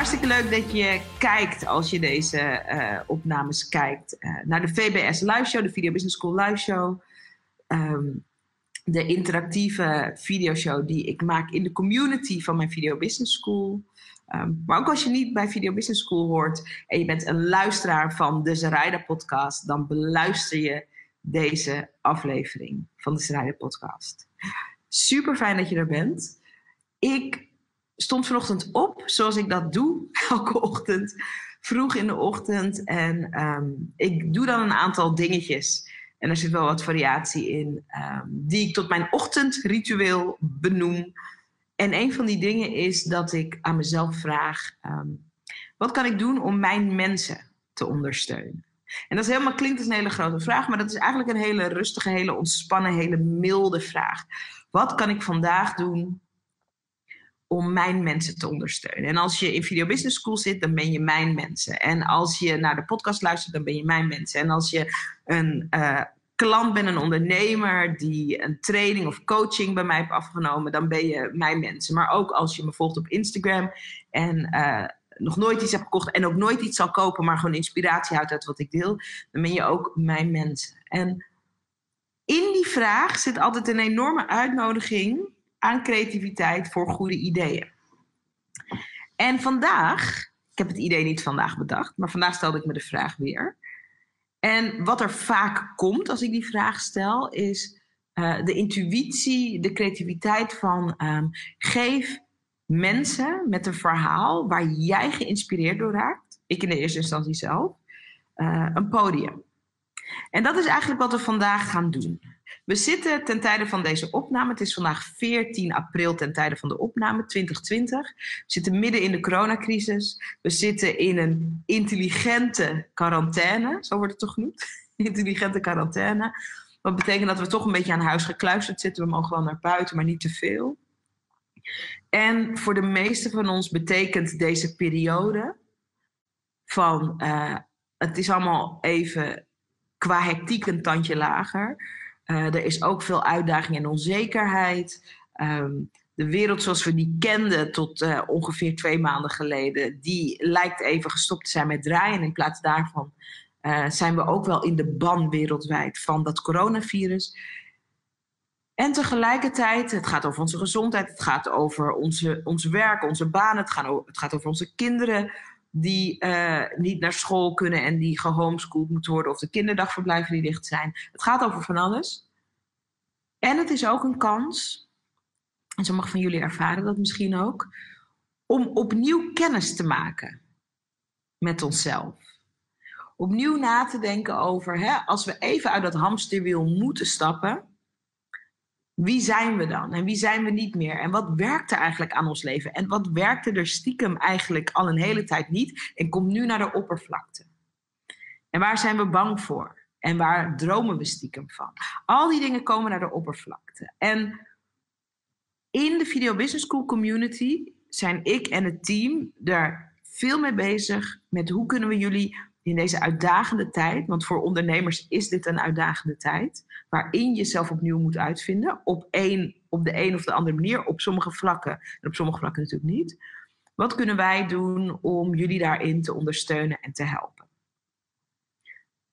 Hartstikke leuk dat je kijkt als je deze uh, opnames kijkt uh, naar de VBS Live Show, de Video Business School Live Show. Um, de interactieve videoshow die ik maak in de community van mijn Video Business School. Um, maar ook als je niet bij Video Business School hoort en je bent een luisteraar van de Zaraida podcast, dan beluister je deze aflevering van de Zaraida podcast. Super fijn dat je er bent. Ik stond vanochtend op, zoals ik dat doe, elke ochtend, vroeg in de ochtend. En um, ik doe dan een aantal dingetjes. En er zit wel wat variatie in, um, die ik tot mijn ochtendritueel benoem. En een van die dingen is dat ik aan mezelf vraag: um, wat kan ik doen om mijn mensen te ondersteunen? En dat is helemaal, klinkt als een hele grote vraag, maar dat is eigenlijk een hele rustige, hele ontspannen, hele milde vraag. Wat kan ik vandaag doen om mijn mensen te ondersteunen. En als je in Video Business School zit, dan ben je mijn mensen. En als je naar de podcast luistert, dan ben je mijn mensen. En als je een uh, klant bent, een ondernemer die een training of coaching bij mij heeft afgenomen, dan ben je mijn mensen. Maar ook als je me volgt op Instagram en uh, nog nooit iets hebt gekocht en ook nooit iets zal kopen, maar gewoon inspiratie houdt uit wat ik deel, dan ben je ook mijn mensen. En in die vraag zit altijd een enorme uitnodiging aan creativiteit voor goede ideeën. En vandaag, ik heb het idee niet vandaag bedacht, maar vandaag stelde ik me de vraag weer. En wat er vaak komt als ik die vraag stel, is uh, de intuïtie, de creativiteit van um, geef mensen met een verhaal waar jij geïnspireerd door raakt, ik in de eerste instantie zelf, uh, een podium. En dat is eigenlijk wat we vandaag gaan doen. We zitten ten tijde van deze opname, het is vandaag 14 april ten tijde van de opname 2020. We zitten midden in de coronacrisis. We zitten in een intelligente quarantaine, zo wordt het toch genoemd? Intelligente quarantaine. Wat betekent dat we toch een beetje aan huis gekluisterd zitten. We mogen wel naar buiten, maar niet te veel. En voor de meeste van ons betekent deze periode van uh, het is allemaal even qua hectiek een tandje lager. Uh, er is ook veel uitdaging en onzekerheid. Um, de wereld zoals we die kenden tot uh, ongeveer twee maanden geleden, die lijkt even gestopt te zijn met draaien. In plaats daarvan uh, zijn we ook wel in de ban wereldwijd van dat coronavirus. En tegelijkertijd, het gaat over onze gezondheid, het gaat over onze, ons werk, onze banen, het het gaat over onze kinderen die uh, niet naar school kunnen en die gehomeschooled moeten worden, of de kinderdagverblijven die dicht zijn. Het gaat over van alles. En het is ook een kans, en sommigen van jullie ervaren dat misschien ook, om opnieuw kennis te maken met onszelf. Opnieuw na te denken over, hè, als we even uit dat hamsterwiel moeten stappen, wie zijn we dan en wie zijn we niet meer? En wat werkt er eigenlijk aan ons leven? En wat werkte er stiekem eigenlijk al een hele tijd niet en komt nu naar de oppervlakte? En waar zijn we bang voor? En waar dromen we stiekem van? Al die dingen komen naar de oppervlakte. En in de Video Business School community zijn ik en het team er veel mee bezig met hoe kunnen we jullie in deze uitdagende tijd, want voor ondernemers is dit een uitdagende tijd, waarin je jezelf opnieuw moet uitvinden, op, op de een of de andere manier, op sommige vlakken en op sommige vlakken natuurlijk niet. Wat kunnen wij doen om jullie daarin te ondersteunen en te helpen?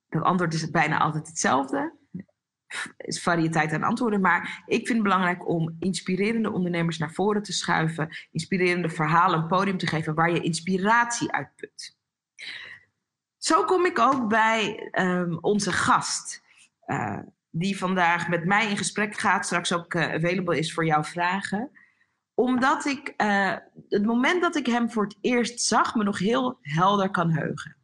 Dat antwoord is bijna altijd hetzelfde. is variëteit aan antwoorden, maar ik vind het belangrijk om inspirerende ondernemers naar voren te schuiven, inspirerende verhalen een podium te geven waar je inspiratie uitput. Zo kom ik ook bij um, onze gast, uh, die vandaag met mij in gesprek gaat, straks ook uh, available is voor jouw vragen. Omdat ik uh, het moment dat ik hem voor het eerst zag, me nog heel helder kan heugen.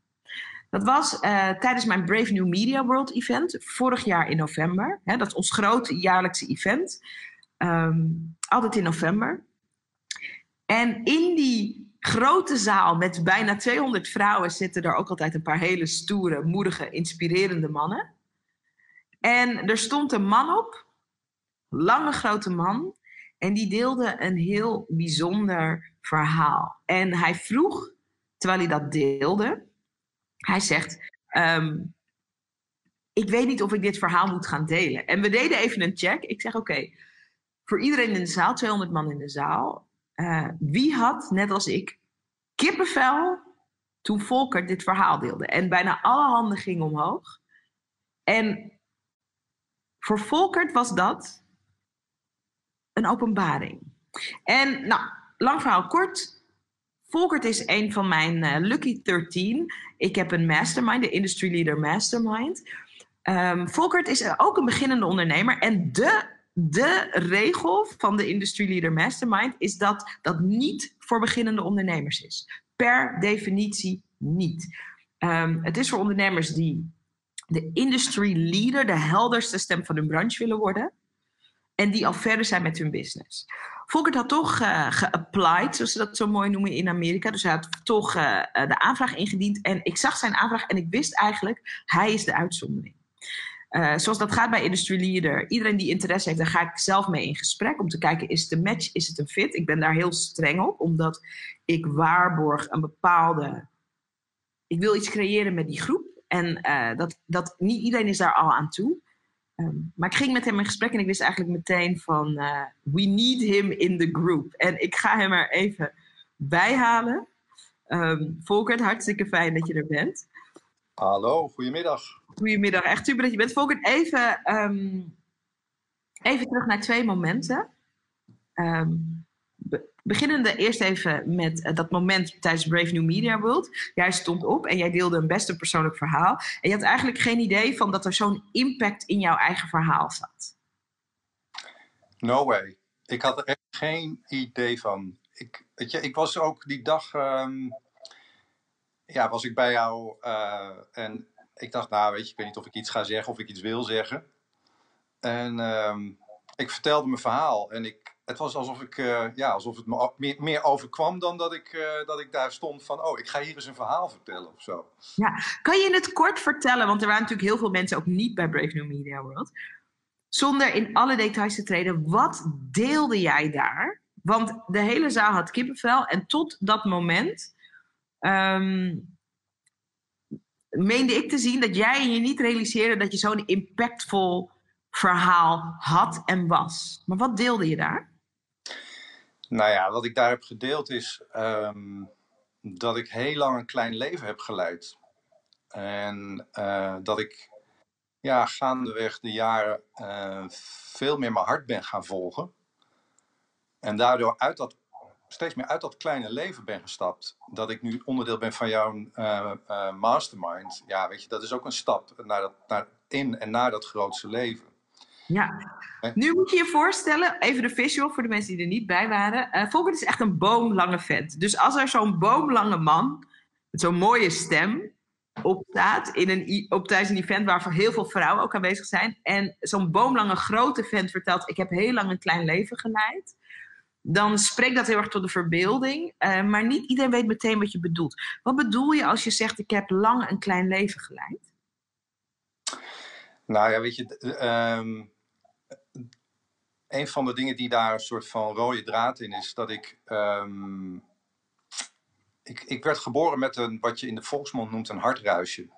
Dat was tijdens mijn Brave New Media World event, vorig jaar in november. Hè, dat is ons grote jaarlijkse event. Um, altijd in november. En in die grote zaal met bijna 200 vrouwen zitten er ook altijd een paar hele stoere, moedige, inspirerende mannen. En er stond een man op, lange grote man, en die deelde een heel bijzonder verhaal. En hij vroeg, terwijl hij dat deelde, hij zegt: ehm, Ik weet niet of ik dit verhaal moet gaan delen. En we deden even een check. Ik zeg: Oké, voor iedereen in de zaal, 200 man in de zaal, uh, wie had, net als ik, kippenvel toen Volker dit verhaal deelde? En bijna alle handen gingen omhoog. En voor Volkert was dat een openbaring. En nou, lang verhaal kort. Volkert is een van mijn uh, Lucky 13. Ik heb een mastermind, de Industry Leader Mastermind. Um, Volkert is ook een beginnende ondernemer. En de de regel van de Industry Leader Mastermind is dat dat niet voor beginnende ondernemers is. Per definitie niet. Um, het is voor ondernemers die de industry leader, de helderste stem van hun branche willen worden. En die al verder zijn met hun business. Volkert had toch uh, geapplied, zoals ze dat zo mooi noemen in Amerika. Dus hij had toch uh, de aanvraag ingediend. En ik zag zijn aanvraag en ik wist eigenlijk, hij is de uitzondering. Uh, zoals dat gaat bij Industry Leader. Iedereen die interesse heeft, daar ga ik zelf mee in gesprek om te kijken, is het een match, is het een fit? Ik ben daar heel streng op, omdat ik waarborg een bepaalde... Ik wil iets creëren met die groep. En uh, dat, dat, niet iedereen is daar al aan toe. Um, maar ik ging met hem in gesprek en ik wist eigenlijk meteen van... Uh, we need him in the group. En ik ga hem er even bij halen. Um, Volkert, hartstikke fijn dat je er bent. Hallo, goedemiddag. Goedemiddag, echt super dat je bent. Volkert, even, um, even terug naar twee momenten. Um, be beginnende eerst even met uh, dat moment tijdens Brave New Media World. Jij stond op en jij deelde een best een persoonlijk verhaal. En je had eigenlijk geen idee van dat er zo'n impact in jouw eigen verhaal zat. No way. Ik had er echt geen idee van. Ik, weet je, ik was ook die dag... Um ja, was ik bij jou uh, en ik dacht, nou weet je, ik weet niet of ik iets ga zeggen of ik iets wil zeggen. En um, ik vertelde mijn verhaal en ik, het was alsof, ik, uh, ja, alsof het me meer, meer overkwam dan dat ik, uh, dat ik daar stond van, oh, ik ga hier eens een verhaal vertellen of zo. Ja, kan je het kort vertellen, want er waren natuurlijk heel veel mensen ook niet bij Brave New Media World. Zonder in alle details te treden, wat deelde jij daar? Want de hele zaal had kippenvel en tot dat moment um, meende ik te zien dat jij je niet realiseerde dat je zo'n impactvol verhaal had en was. Maar wat deelde je daar? Nou ja, wat ik daar heb gedeeld is um, dat ik heel lang een klein leven heb geleid. En uh, dat ik ja, gaandeweg de jaren uh, veel meer mijn hart ben gaan volgen. En daardoor uit dat steeds meer uit dat kleine leven ben gestapt. Dat ik nu onderdeel ben van jouw uh, uh, mastermind. Ja, weet je, dat is ook een stap naar dat, naar, in en naar dat grootste leven. Ja, nu moet je je voorstellen, even de visual voor de mensen die er niet bij waren. Uh, Volkert is echt een boomlange vent. Dus als er zo'n boomlange man met zo'n mooie stem opstaat in een, op tijdens een event waar heel veel vrouwen ook aanwezig zijn. En zo'n boomlange grote vent vertelt, ik heb heel lang een klein leven geleid dan spreekt dat heel erg tot de verbeelding. Uh, maar niet iedereen weet meteen wat je bedoelt. Wat bedoel je als je zegt: Ik heb lang een klein leven geleid? Nou ja, weet je, um, een van de dingen die daar een soort van rode draad in is, dat ik. Um, ik, ik werd geboren met een, wat je in de volksmond noemt, een hartruisje.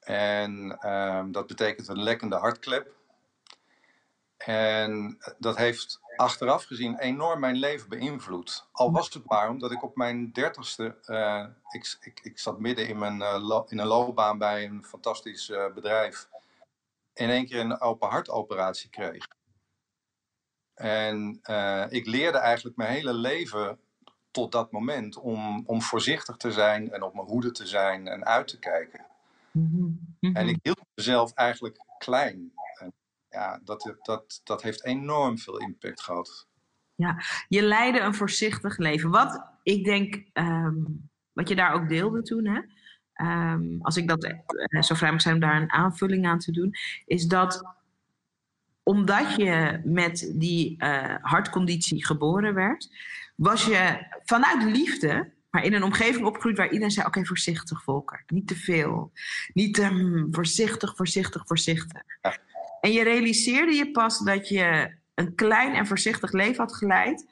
En um, dat betekent een lekkende hartklep. En dat heeft achteraf gezien enorm mijn leven beïnvloed. Al was het maar omdat ik op mijn dertigste, uh, ik, ik, ik zat midden in, mijn, uh, in een loopbaan bij een fantastisch uh, bedrijf, in één keer een open hartoperatie kreeg. En ik leerde eigenlijk mijn hele leven tot dat moment om, om voorzichtig te zijn en op mijn hoede te zijn en uit te kijken. Mm -hmm. En ik hield mezelf eigenlijk klein ja, dat, dat, dat heeft enorm veel impact gehad. Ja, je leidde een voorzichtig leven. Wat ik denk, um, wat je daar ook deelde toen, hè? Um, als ik dat uh, zo vrij mag zijn om daar een aanvulling aan te doen, is dat omdat je met die uh, hartconditie geboren werd, was je vanuit liefde, maar in een omgeving opgegroeid waar iedereen zei: Oké, voorzichtig, Volker. Niet te veel. Niet um, voorzichtig, voorzichtig, voorzichtig. En je realiseerde je pas dat je een klein en voorzichtig leven had geleid.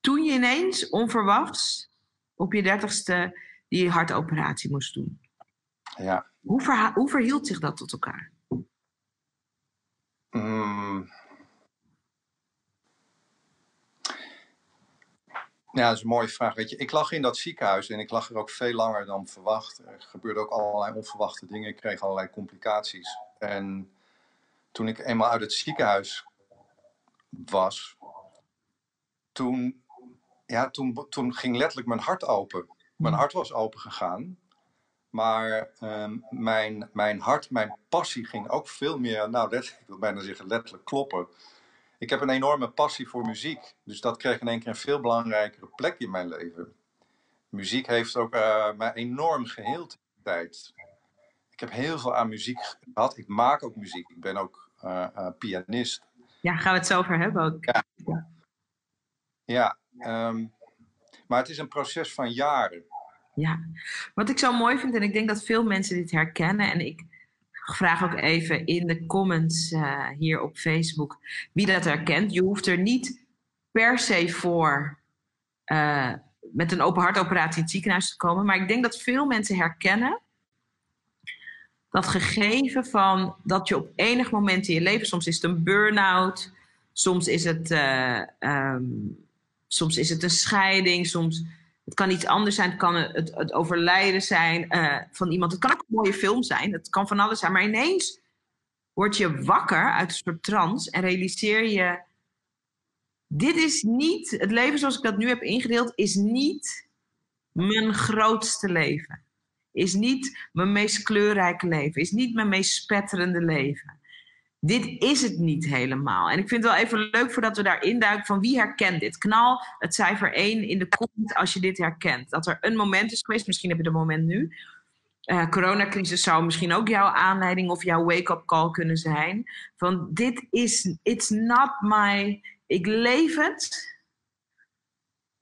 toen je ineens onverwachts op je dertigste die hartoperatie moest doen. Ja. Hoe, verha- hoe verhield zich dat tot elkaar? Mm. Ja, dat is een mooie vraag. Weet je, ik lag in dat ziekenhuis en ik lag er ook veel langer dan verwacht. Er gebeurden ook allerlei onverwachte dingen. Ik kreeg allerlei complicaties. En toen ik eenmaal uit het ziekenhuis was, toen, ja, toen, toen ging letterlijk mijn hart open. Mijn hart was open gegaan. Maar uh, mijn, mijn hart, mijn passie ging ook veel meer, nou, let, ik wil bijna zeggen letterlijk kloppen. Ik heb een enorme passie voor muziek. Dus dat kreeg in één keer een veel belangrijkere plek in mijn leven. Muziek heeft ook uh, mij enorm geheeld in de tijd. Ik heb heel veel aan muziek gehad. Ik maak ook muziek. Ik ben ook uh, pianist. Ja, gaan we het zo over hebben ook. Ja, ja um, maar het is een proces van jaren. Ja, wat ik zo mooi vind, en ik denk dat veel mensen dit herkennen, en ik vraag ook even in de comments uh, hier op Facebook wie dat herkent. Je hoeft er niet per se voor met een open hartoperatie in het ziekenhuis te komen, maar ik denk dat veel mensen herkennen dat gegeven van dat je op enig moment in je leven, soms is het een burn-out, soms is het, uh, um, soms is het een scheiding, soms het kan iets anders zijn. Het kan het, het overlijden zijn uh, van iemand. Het kan ook een mooie film zijn. Het kan van alles zijn. Maar ineens word je wakker uit een soort trance en realiseer je: dit is niet, het leven zoals ik dat nu heb ingedeeld, is niet mijn grootste leven. Is niet mijn meest kleurrijke leven. Is niet mijn meest spetterende leven dit is het niet helemaal. En ik vind het wel even leuk voordat we daarin duiken van wie herkent dit. Knal het cijfer 1 in de comment als je dit herkent. Dat er een moment is geweest, misschien heb je dat moment nu. Uh, coronacrisis zou misschien ook jouw aanleiding of jouw wake-up call kunnen zijn. Van dit is, it's not my, ik leef het.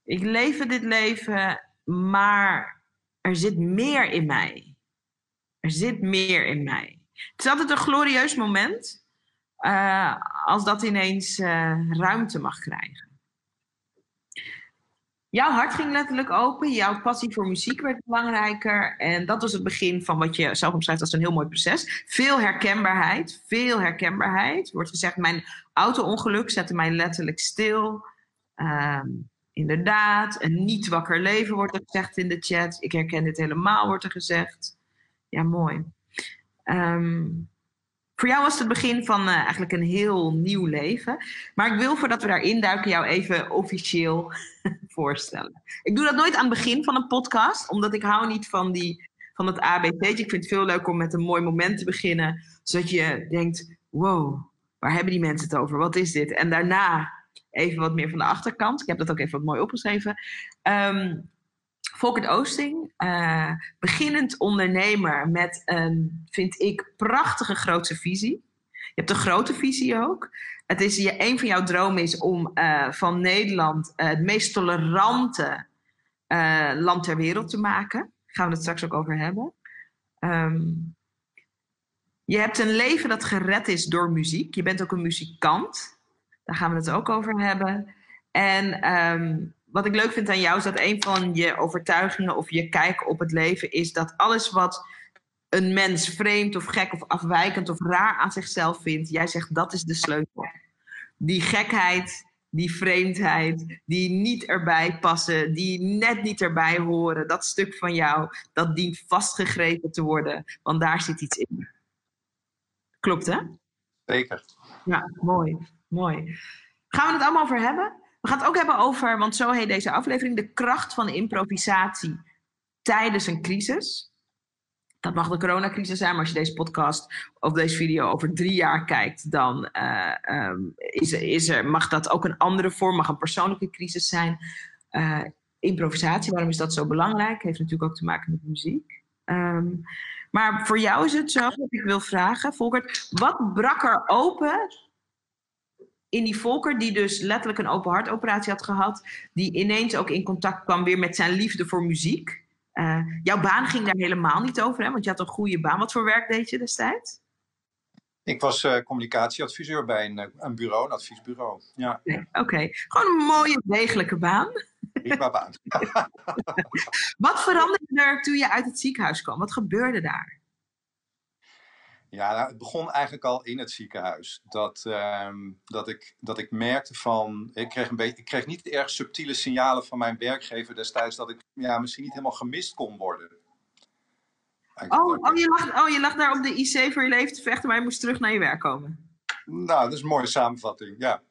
Ik leef dit leven, maar er zit meer in mij. Er zit meer in mij. Het is altijd een glorieus moment. Uh, als dat ineens uh, ruimte mag krijgen. Jouw hart ging letterlijk open, jouw passie voor muziek werd belangrijker. En dat was het begin van wat je zelf omschrijft als een heel mooi proces. Veel herkenbaarheid, veel herkenbaarheid. Er wordt gezegd, mijn auto-ongeluk zette mij letterlijk stil. Uh, inderdaad, een niet wakker leven wordt er gezegd in de chat. Ik herken dit helemaal, wordt er gezegd. Ja, mooi. Um, voor jou was het begin van uh, eigenlijk een heel nieuw leven. Maar ik wil voordat we daarin duiken jou even officieel voorstellen. Ik doe dat nooit aan het begin van een podcast, omdat ik hou niet van, die, van het ABC. Ik vind het veel leuker om met een mooi moment te beginnen, zodat je denkt, wow, waar hebben die mensen het over? Wat is dit? En daarna even wat meer van de achterkant. Ik heb dat ook even mooi opgeschreven. Um, Volkert Oosting, uh, beginnend ondernemer met een, vind ik, prachtige grote visie. Je hebt een grote visie ook. Het is je, een van jouw dromen is om uh, van Nederland uh, het meest tolerante land ter wereld te maken. Daar gaan we het straks ook over hebben. Um, je hebt een leven dat gered is door muziek. Je bent ook een muzikant. Daar gaan we het ook over hebben. En um, wat ik leuk vind aan jou is dat een van je overtuigingen of je kijk op het leven is dat alles wat een mens vreemd of gek of afwijkend of raar aan zichzelf vindt, jij zegt dat is de sleutel. Die gekheid, die vreemdheid, die niet erbij passen, die net niet erbij horen, dat stuk van jou, dat dient vastgegrepen te worden, want daar zit iets in. Klopt hè? Zeker. Ja, mooi, mooi. Gaan we het allemaal over hebben? We gaan het ook hebben over, want zo heet deze aflevering, de kracht van improvisatie tijdens een crisis. Dat mag de coronacrisis zijn, maar als je deze podcast of deze video over drie jaar kijkt, dan uh, um, is, is er, mag dat ook een andere vorm, mag een persoonlijke crisis zijn. Uh, improvisatie, waarom is dat zo belangrijk? Heeft natuurlijk ook te maken met muziek. Um, maar voor jou is het zo dat ik wil vragen, Volkert, wat brak er open Indy Volker, die dus letterlijk een open hartoperatie had gehad, die ineens ook in contact kwam weer met zijn liefde voor muziek. Uh, jouw baan ging daar helemaal niet over, hè? want je had een goede baan. Wat voor werk deed je destijds? Ik was uh, communicatieadviseur bij een, eh, een, bureau, een adviesbureau. Ja. Oké, okay. gewoon een mooie, degelijke baan. Prima baan. Wat veranderde er toen je uit het ziekenhuis kwam? Wat gebeurde daar? Ja, nou, het begon eigenlijk al in het ziekenhuis. Dat, uh, dat, ik, dat ik merkte van. Ik kreeg, een beetje, ik kreeg niet erg subtiele signalen van mijn werkgever destijds dat ik ja, misschien niet helemaal gemist kon worden. Oh, oh, je lag, oh, je lag daar op de IC voor je leven te vechten, maar je moest terug naar je werk komen. Nou, dat is een mooie samenvatting, ja.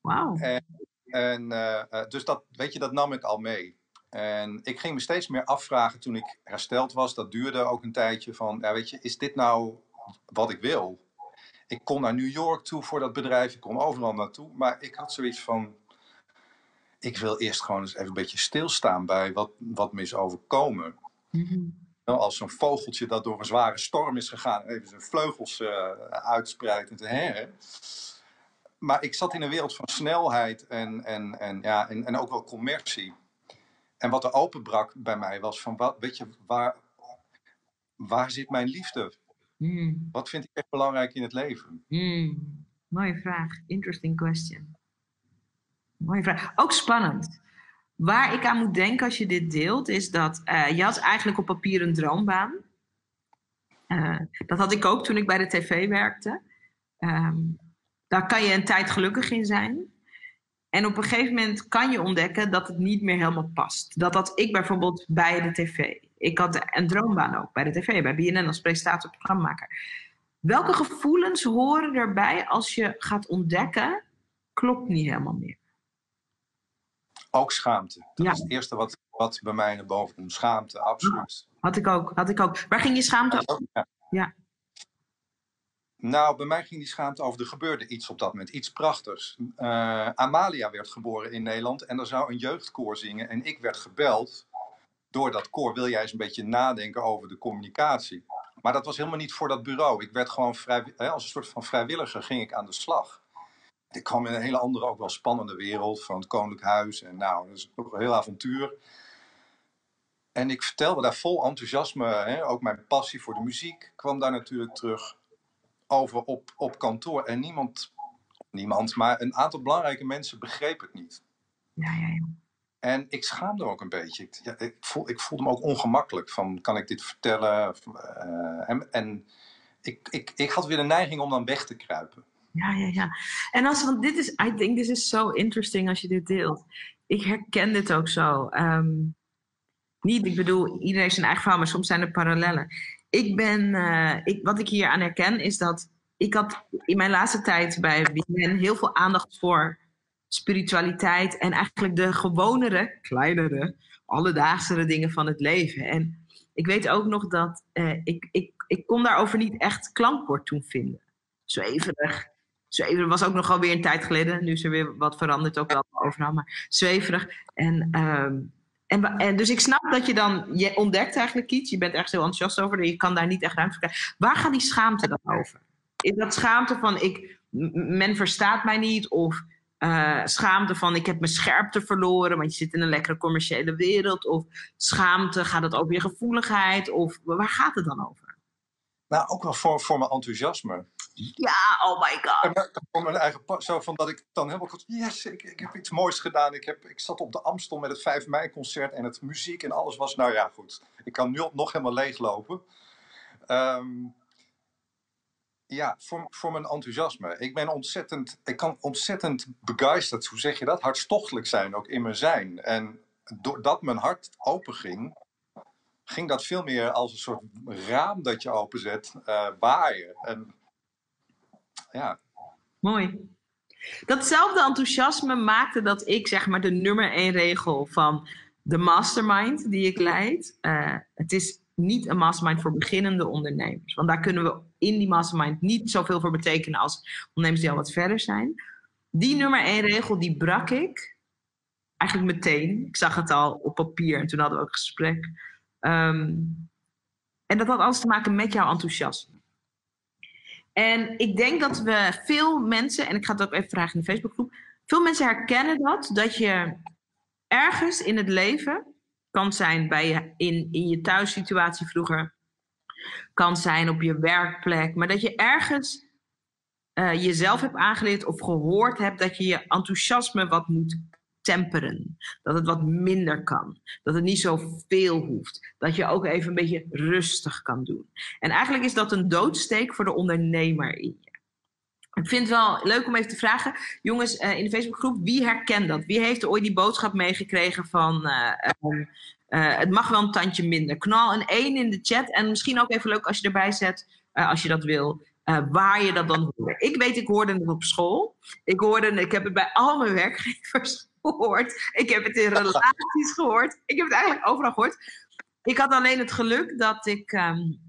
Wauw. En, en uh, dus dat, weet je, dat nam ik al mee. En ik ging me steeds meer afvragen toen ik hersteld was. Dat duurde ook een tijdje van, ja, weet je, is dit nou wat ik wil? Ik kon naar New York toe voor dat bedrijf, ik kon overal naartoe. Maar ik had zoiets van, ik wil eerst gewoon eens even een beetje stilstaan bij wat, wat me is overkomen. Mm Als zo'n vogeltje dat door een zware storm is gegaan, even zijn vleugels uh, uitspreidt en te heren. Maar ik zat in een wereld van snelheid en, en, en, ja, en, en ook wel commercie. En wat er openbrak bij mij was van, wat, weet je, waar, waar zit mijn liefde? Hmm. Wat vind ik echt belangrijk in het leven? Hmm. Mooie vraag. Interesting question. Mooie vraag. Ook spannend. Waar ik aan moet denken als je dit deelt, is dat uh, je had eigenlijk op papier een droombaan. Uh, dat had ik ook toen ik bij de tv werkte. Um, daar kan je een tijd gelukkig in zijn. En op een gegeven moment kan je ontdekken dat het niet meer helemaal past. Dat had ik bijvoorbeeld bij de tv. Ik had een droombaan ook bij de tv, bij BNN als presentator programmamaker. Welke gevoelens horen erbij als je gaat ontdekken, klopt niet helemaal meer? Ook schaamte. Dat is het eerste wat, wat bij mij naar boven komt. Schaamte, absoluut. Had ik ook, had ik ook. Waar ging je schaamte over? Ja. ja. Nou, bij mij ging die schaamte over. Er gebeurde iets op dat moment, iets prachtigs. Uh, Amalia werd geboren in Nederland en er zou een jeugdkoor zingen. En ik werd gebeld door dat koor. Wil jij eens een beetje nadenken over de communicatie? Maar dat was helemaal niet voor dat bureau. Ik werd gewoon vrij, als een soort van vrijwilliger ging ik aan de slag. Ik kwam in een hele andere, ook wel spannende wereld van het Koninklijk Huis. En nou, dat is ook een heel avontuur. En ik vertelde daar vol enthousiasme, hè, ook mijn passie voor de muziek kwam daar natuurlijk terug over op, op kantoor. En niemand, niemand, maar een aantal belangrijke mensen begreep het niet. Ja, ja, ja. En ik schaamde ook een beetje. Ik, ja, ik, voel, ik voelde me ook ongemakkelijk van, kan ik dit vertellen? Uh, en en ik, ik, ik had weer de neiging om dan weg te kruipen. Ja, ja, ja. En als, want dit is, I think this is so interesting als je dit deelt. Ik herken dit ook zo. Um, niet, ik bedoel, iedereen heeft zijn eigen verhaal, maar soms zijn er parallellen ik ben, uh, ik, wat ik hier aan herken is dat ik had in mijn laatste tijd bij BNN heel veel aandacht voor spiritualiteit en eigenlijk de gewonere, kleinere, alledaagsere dingen van het leven. En ik weet ook nog dat uh, ik, ik, ik kon daarover niet echt klankwoord toen vinden. Zweverig. Zweverig was ook nog alweer een tijd geleden. Nu is er weer wat veranderd, ook wel overal, maar zweverig. En uh, en, dus ik snap dat je dan, je ontdekt eigenlijk iets, je bent ergens heel enthousiast over, je kan daar niet echt ruimte voor krijgen. Waar gaat die schaamte dan over? Is dat schaamte van ik, men verstaat mij niet, of uh, schaamte van ik heb mijn scherpte verloren, want je zit in een lekkere commerciële wereld, of schaamte, gaat het over je gevoeligheid, of waar gaat het dan over? Nou, ook wel voor, voor mijn enthousiasme. Ja, oh my god. Voor mijn eigen zo van dat ik dan helemaal goed, yes, ik, ik heb iets moois gedaan. Ik, heb, ik zat op de Amstel met het 5 mei concert en het muziek en alles was, nou ja, goed. Ik kan nu nog helemaal leeglopen. Um, ja, voor, voor mijn enthousiasme. Ik ben ontzettend, ik kan ontzettend begeisterd, hoe zeg je dat? Hartstochtelijk zijn, ook in mijn zijn. En doordat mijn hart open ging, ging dat veel meer als een soort raam dat je openzet, uh, waaien. En ja. Mooi. Datzelfde enthousiasme maakte dat ik zeg maar de nummer één regel van de mastermind die ik leid. Uh, het is niet een mastermind voor beginnende ondernemers. Want daar kunnen we in die mastermind niet zoveel voor betekenen als ondernemers die al wat verder zijn. Die nummer één regel, die brak ik eigenlijk meteen. Ik zag het al op papier en toen hadden we ook een gesprek. Um, en dat had alles te maken met jouw enthousiasme. En ik denk dat we veel mensen, en ik ga het ook even vragen in de Facebookgroep, veel mensen herkennen dat, dat je ergens in het leven, kan zijn bij je, in, in je thuissituatie vroeger, kan zijn op je werkplek, maar dat je ergens uh, jezelf hebt aangeleerd of gehoord hebt dat je je enthousiasme wat moet temperen. Dat het wat minder kan. Dat het niet zo veel hoeft. Dat je ook even een beetje rustig kan doen. En eigenlijk is dat een doodsteek voor de ondernemer in je. Ik vind het wel leuk om even te vragen, jongens uh, in de Facebookgroep, wie herkent dat? Wie heeft ooit die boodschap meegekregen van uh, uh, het mag wel een tandje minder? Knal een 1 in de chat en misschien ook even leuk als je erbij zet, als je dat wil, waar je dat dan hoort. Ik weet, ik hoorde het op school. Ik, hoorde, ik heb het bij al mijn werkgevers gehoord. Ik heb het in relaties gehoord. Ik heb het eigenlijk overal gehoord. Ik had alleen het geluk dat ik um,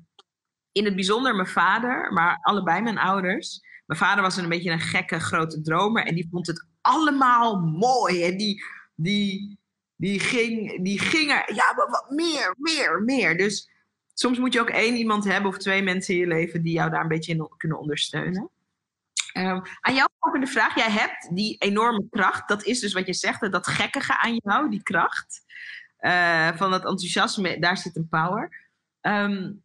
in het bijzonder mijn vader, maar allebei mijn ouders. Mijn vader was een beetje een gekke grote dromer en die vond het allemaal mooi. En die, die, die, ging, die ging er, ja, maar wat meer, meer, meer. Dus soms moet je ook één iemand hebben of twee mensen in je leven die jou daar een beetje in kunnen ondersteunen. Um, aan jou ook de vraag. Jij hebt die enorme kracht. Dat is dus wat je zegt, dat gekkige aan jou, die kracht. Uh, van dat enthousiasme, daar zit een power. Um,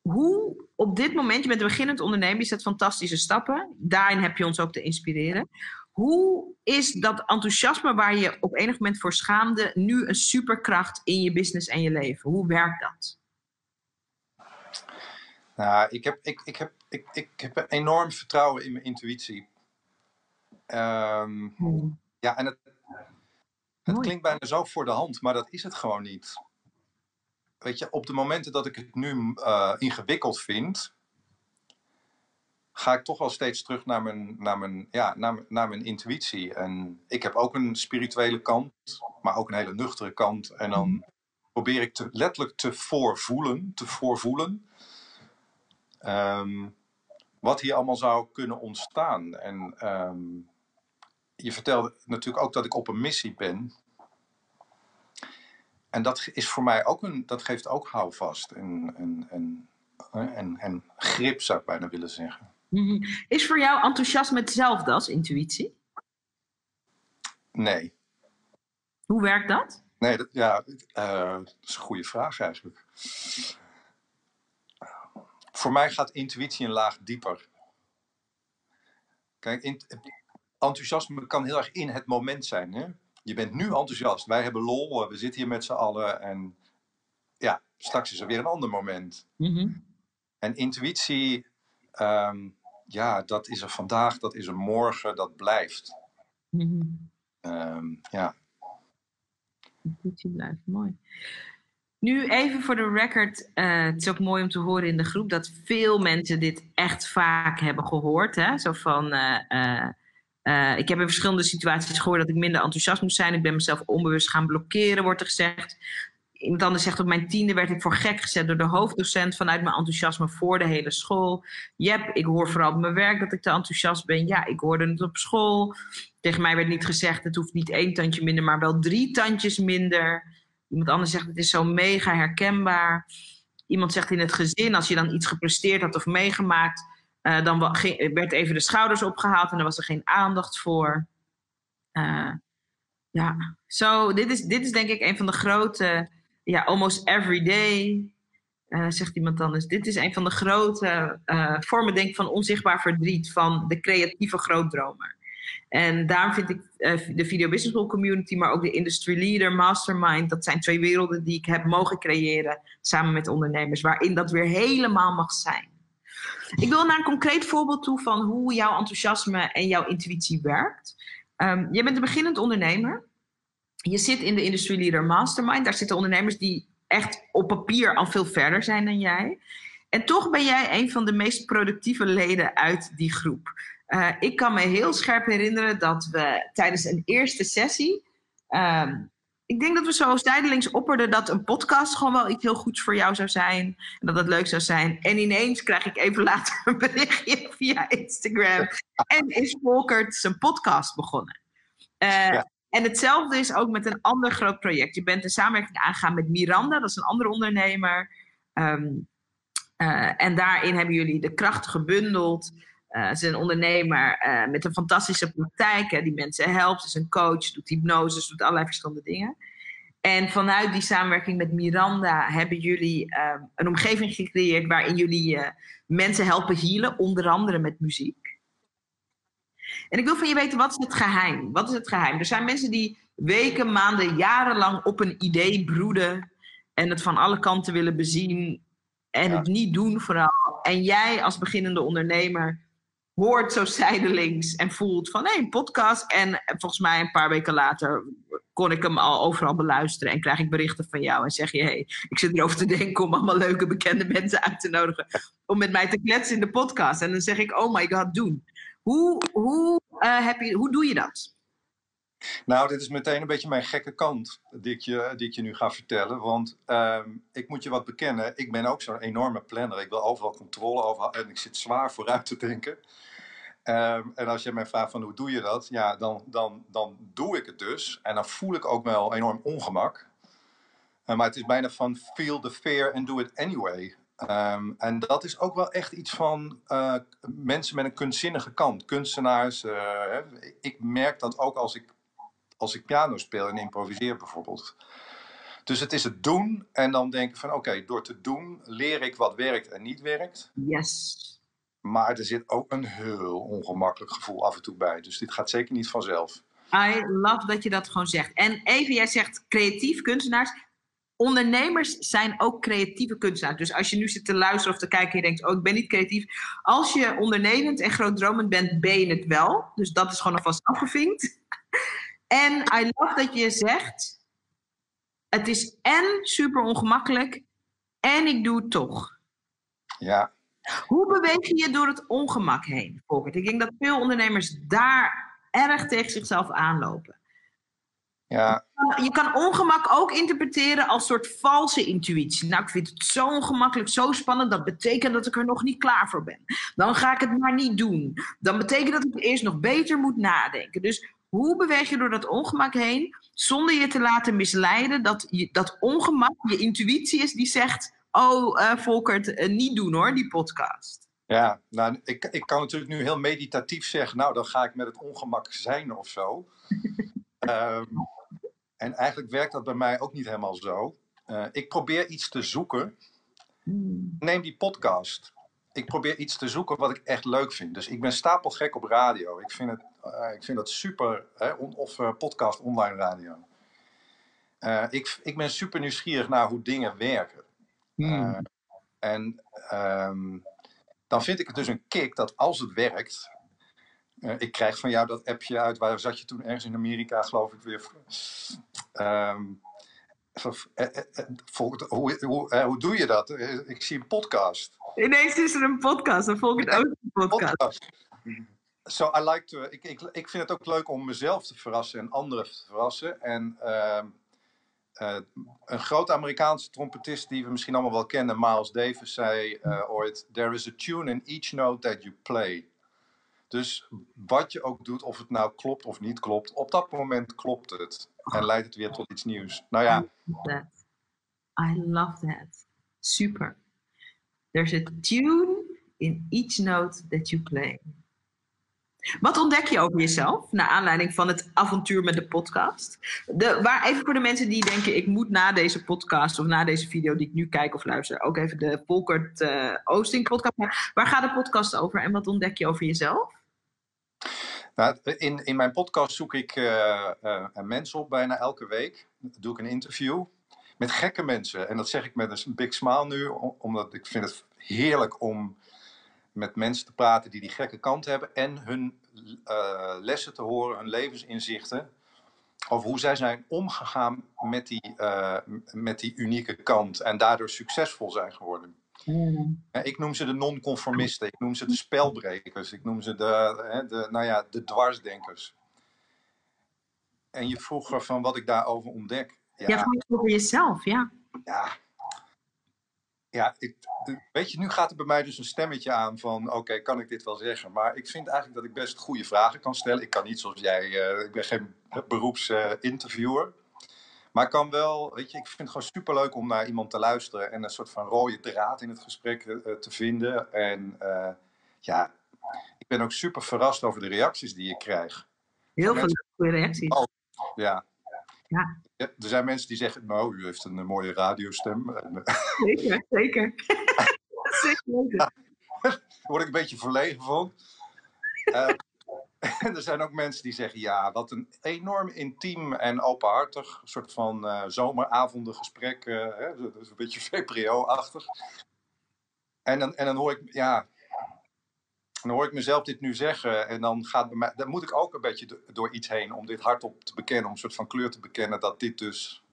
hoe op dit moment, je bent een beginnend ondernemer, je zet fantastische stappen. Daarin heb je ons ook te inspireren. Hoe is dat enthousiasme waar je op enig moment voor schaamde, nu een superkracht in je business en je leven? Hoe werkt dat? Nou, ik heb, ik, ik heb, ik, ik heb enorm vertrouwen in mijn intuïtie. Um, hmm. Ja, en het, het klinkt bijna zo voor de hand, maar dat is het gewoon niet. Weet je, op de momenten dat ik het nu uh, ingewikkeld vind, ga ik toch wel steeds terug naar mijn, naar, mijn, ja, naar, naar mijn intuïtie. En ik heb ook een spirituele kant, maar ook een hele nuchtere kant. En dan hmm. probeer ik te, letterlijk te voorvoelen, te voorvoelen Um, wat hier allemaal zou kunnen ontstaan. En um, je vertelde natuurlijk ook dat ik op een missie ben. En dat is voor mij ook een, dat geeft ook houvast en, en, en, en, en grip, zou ik bijna willen zeggen. Mhm. Is voor jou enthousiasme hetzelfde als intuïtie? Nee. Hoe werkt dat? Nee, dat, ja, uh, dat is een goede vraag eigenlijk voor mij gaat intuïtie een laag dieper. Kijk, enthousiasme kan heel erg in het moment zijn. Hè? Je bent nu enthousiast. Wij hebben lol. We zitten hier met z'n allen. En ja, straks is er weer een ander moment. Mhm. En intuïtie, ehm, ja, dat is er vandaag, dat is er morgen, dat blijft. Mm um, ja. Intuïtie blijft, mooi. Nu even voor de record. Uh, het is ook mooi om te horen in de groep dat veel mensen dit echt vaak hebben gehoord. Hè? Zo van. Uh, uh, ik heb in verschillende situaties gehoord dat ik minder enthousiast moest zijn. Ik ben mezelf onbewust gaan blokkeren, wordt er gezegd. Iemand anders zegt op mijn tiende werd ik voor gek gezet door de hoofddocent vanuit mijn enthousiasme voor de hele school. Jep, ik hoor vooral op mijn werk dat ik te enthousiast ben. Ja, ik hoorde het op school. Tegen mij werd niet gezegd, het hoeft niet één tandje minder, maar wel drie tandjes minder. Iemand anders zegt het is zo mega herkenbaar. Iemand zegt in het gezin, als je dan iets gepresteerd had of meegemaakt, uh, dan werd even de schouders opgehaald en er was er geen aandacht voor. Uh, ja, zo, dit, is, dit is denk ik een van de grote, ja, almost every day, uh, zegt iemand anders. Dit is een van de grote vormen, denk ik, van onzichtbaar verdriet van de creatieve grootdromer. En daarom vind ik uh, de Video Business School community, maar ook de Industry Leader, Mastermind, dat zijn twee werelden die ik heb mogen creëren samen met ondernemers, waarin dat weer helemaal mag zijn. Ik wil naar een concreet voorbeeld toe van hoe jouw enthousiasme en jouw intuïtie werkt. Um, je bent een beginnend ondernemer. Je zit in de Industry Leader Mastermind. Daar zitten ondernemers die echt op papier al veel verder zijn dan jij. En toch ben jij een van de meest productieve leden uit die groep. Uh, ik kan me heel scherp herinneren dat we tijdens een eerste sessie. Uh, ik denk dat we zo zijdelings opperden dat een podcast gewoon wel iets heel goeds voor jou zou zijn. En dat het leuk zou zijn. En ineens krijg ik even later een berichtje via Instagram. En is Volkert zijn podcast begonnen. Uh, ja. En hetzelfde is ook met een ander groot project. Je bent een samenwerking aangegaan met Miranda, dat is een andere ondernemer. Um, Uh, en daarin hebben jullie de kracht gebundeld. Uh, ze is een ondernemer uh, met een fantastische praktijk. Hè, die mensen helpt. Ze is een coach, doet hypnose, doet allerlei verschillende dingen. En vanuit die samenwerking met Miranda hebben jullie uh, een omgeving gecreëerd waarin jullie mensen helpen healen, onder andere met muziek. En ik wil van je weten, wat is het geheim? Wat is het geheim? Er zijn mensen die weken, maanden, jarenlang op een idee broeden en het van alle kanten willen bezien en het niet doen vooral. En jij als beginnende ondernemer hoort zo zijdelings en voelt van hé, een podcast. En volgens mij een paar weken later kon ik hem al overal beluisteren en krijg ik berichten van jou en zeg je hé, hey, ik zit erover te denken om allemaal leuke bekende mensen uit te nodigen om met mij te kletsen in de podcast. En dan zeg ik, oh my god, doen. Hoe, hoe, uh, heb je, hoe doe je dat? Nou, dit is meteen een beetje mijn gekke kant die ik je, die ik je nu ga vertellen. Want um, ik moet je wat bekennen, ik ben ook zo'n enorme planner. Ik wil overal controle over en ik zit zwaar vooruit te denken. Um, en als je mij vraagt van hoe doe je dat, ja, dan, dan, dan doe ik het dus. En dan voel ik ook wel enorm ongemak. Uh, maar het is bijna van feel the fear and do it anyway. Um, en dat is ook wel echt iets van uh, mensen met een kunstzinnige kant. Kunstenaars. Uh, ik merk dat ook als ik als ik piano speel en improviseer bijvoorbeeld. Dus het is het doen en dan denken van oké, door te doen leer ik wat werkt en niet werkt. Yes. Maar er zit ook een heel ongemakkelijk gevoel af en toe bij. Dus dit gaat zeker niet vanzelf. I love dat je dat gewoon zegt. En even, jij zegt creatief kunstenaars. Ondernemers zijn ook creatieve kunstenaars. Dus als je nu zit te luisteren of te kijken en je denkt: Oh, ik ben niet creatief. Als je ondernemend en grootdromend bent, ben je het wel. Dus dat is gewoon alvast afgevinkt. En I love dat je zegt, het is en super ongemakkelijk en ik doe het toch. Ja. Hoe beweeg je je door het ongemak heen, Volkert? Ik denk dat veel ondernemers daar erg tegen zichzelf aanlopen. Ja. Je kan ongemak ook interpreteren als soort valse intuïtie. Nou, ik vind het zo ongemakkelijk, zo spannend. Dat betekent dat ik er nog niet klaar voor ben. Dan ga ik het maar niet doen. Dan betekent dat ik eerst nog beter moet nadenken. Dus hoe beweeg je door dat ongemak heen zonder je te laten misleiden dat je, dat ongemak je intuïtie is die zegt: Oh, uh, Volkert, uh, niet doen hoor, die podcast. Ja, nou, ik, ik kan natuurlijk nu heel meditatief zeggen: Nou, dan ga ik met het ongemak zijn of zo. um, en eigenlijk werkt dat bij mij ook niet helemaal zo. Uh, ik probeer iets te zoeken. Hmm. Neem die podcast ik probeer iets te zoeken wat ik echt leuk vind. Dus ik ben stapelgek op radio. Ik vind, het, ik vind dat super. Hè, of uh, podcast online radio. Uh, ik, ik ben super nieuwsgierig naar hoe dingen werken. Hmm. en um, dan vind ik het dus een kick dat als het werkt. ik krijg van jou dat appje uit. Waar zat je toen ergens in Amerika, geloof ik weer? Um, hoe, hoe, hoe doe je dat? Ik zie een podcast. Ineens is er een podcast, dan volg ik ook een podcast. So I like to, ik, ik, ik vind het ook leuk om mezelf te verrassen en anderen te verrassen. En uh, uh, een grote Amerikaanse trompetist die we misschien allemaal wel kennen, Miles Davis, zei uh, ooit: There is a tune in each note that you play. Dus wat je ook doet, of het nou klopt of niet klopt, op dat moment klopt het. En leidt het weer tot iets nieuws. Nou ja. I love that. I love that. Super. There's a tune in each note that you play. Wat ontdek je over jezelf, naar aanleiding van het avontuur met de podcast? De, waar, even voor de mensen die denken, ik moet na deze podcast of na deze video die ik nu kijk of luister, ook even de Volkert uh, Oosting podcast. Waar gaat de podcast over en wat ontdek je over jezelf? Nou, in, in mijn podcast zoek ik uh, uh, mensen op bijna elke week. Doe ik een interview met gekke mensen. En dat zeg ik met een big smile nu, omdat ik vind het heerlijk om met mensen te praten die die gekke kant hebben en hun uh, lessen te horen, hun levensinzichten over hoe zij zijn omgegaan met die, uh, met die unieke kant en daardoor succesvol zijn geworden. Mm. Ik noem ze de non-conformisten, ik noem ze de spelbrekers, ik noem ze de, de, nou ja, de dwarsdenkers. En je vroeg van wat ik daarover ontdek. Ja, ja gewoon over jezelf, ja. Ja, ja ik, weet je, nu gaat er bij mij dus een stemmetje aan van, oké, kan ik dit wel zeggen? Maar ik vind eigenlijk dat ik best goede vragen kan stellen. Ik kan niet zoals jij, uh, ik ben geen beroepsinterviewer. Uh, Maar ik kan wel, weet je, ik vind het gewoon superleuk om naar iemand te luisteren en een soort van rode draad in het gesprek te vinden. En ja, ik ben ook super verrast over de reacties die ik krijg. Heel veel goede reacties. Oh, ja. ja. Er zijn mensen die zeggen, nou, u heeft een mooie radiostem. Zeker, zeker. zeker. Daar word ik een beetje verlegen van. Uh, er zijn ook mensen die zeggen, ja, wat een enorm intiem en openhartig soort van uh, zomeravondengesprek. Uh, hè, een beetje VPRO-achtig. En dan, en dan hoor ik, ja, dan hoor ik mezelf dit nu zeggen en dan gaat bij mij, dan moet ik ook een beetje door iets heen om dit hardop te bekennen, om een soort van kleur te bekennen dat dit dus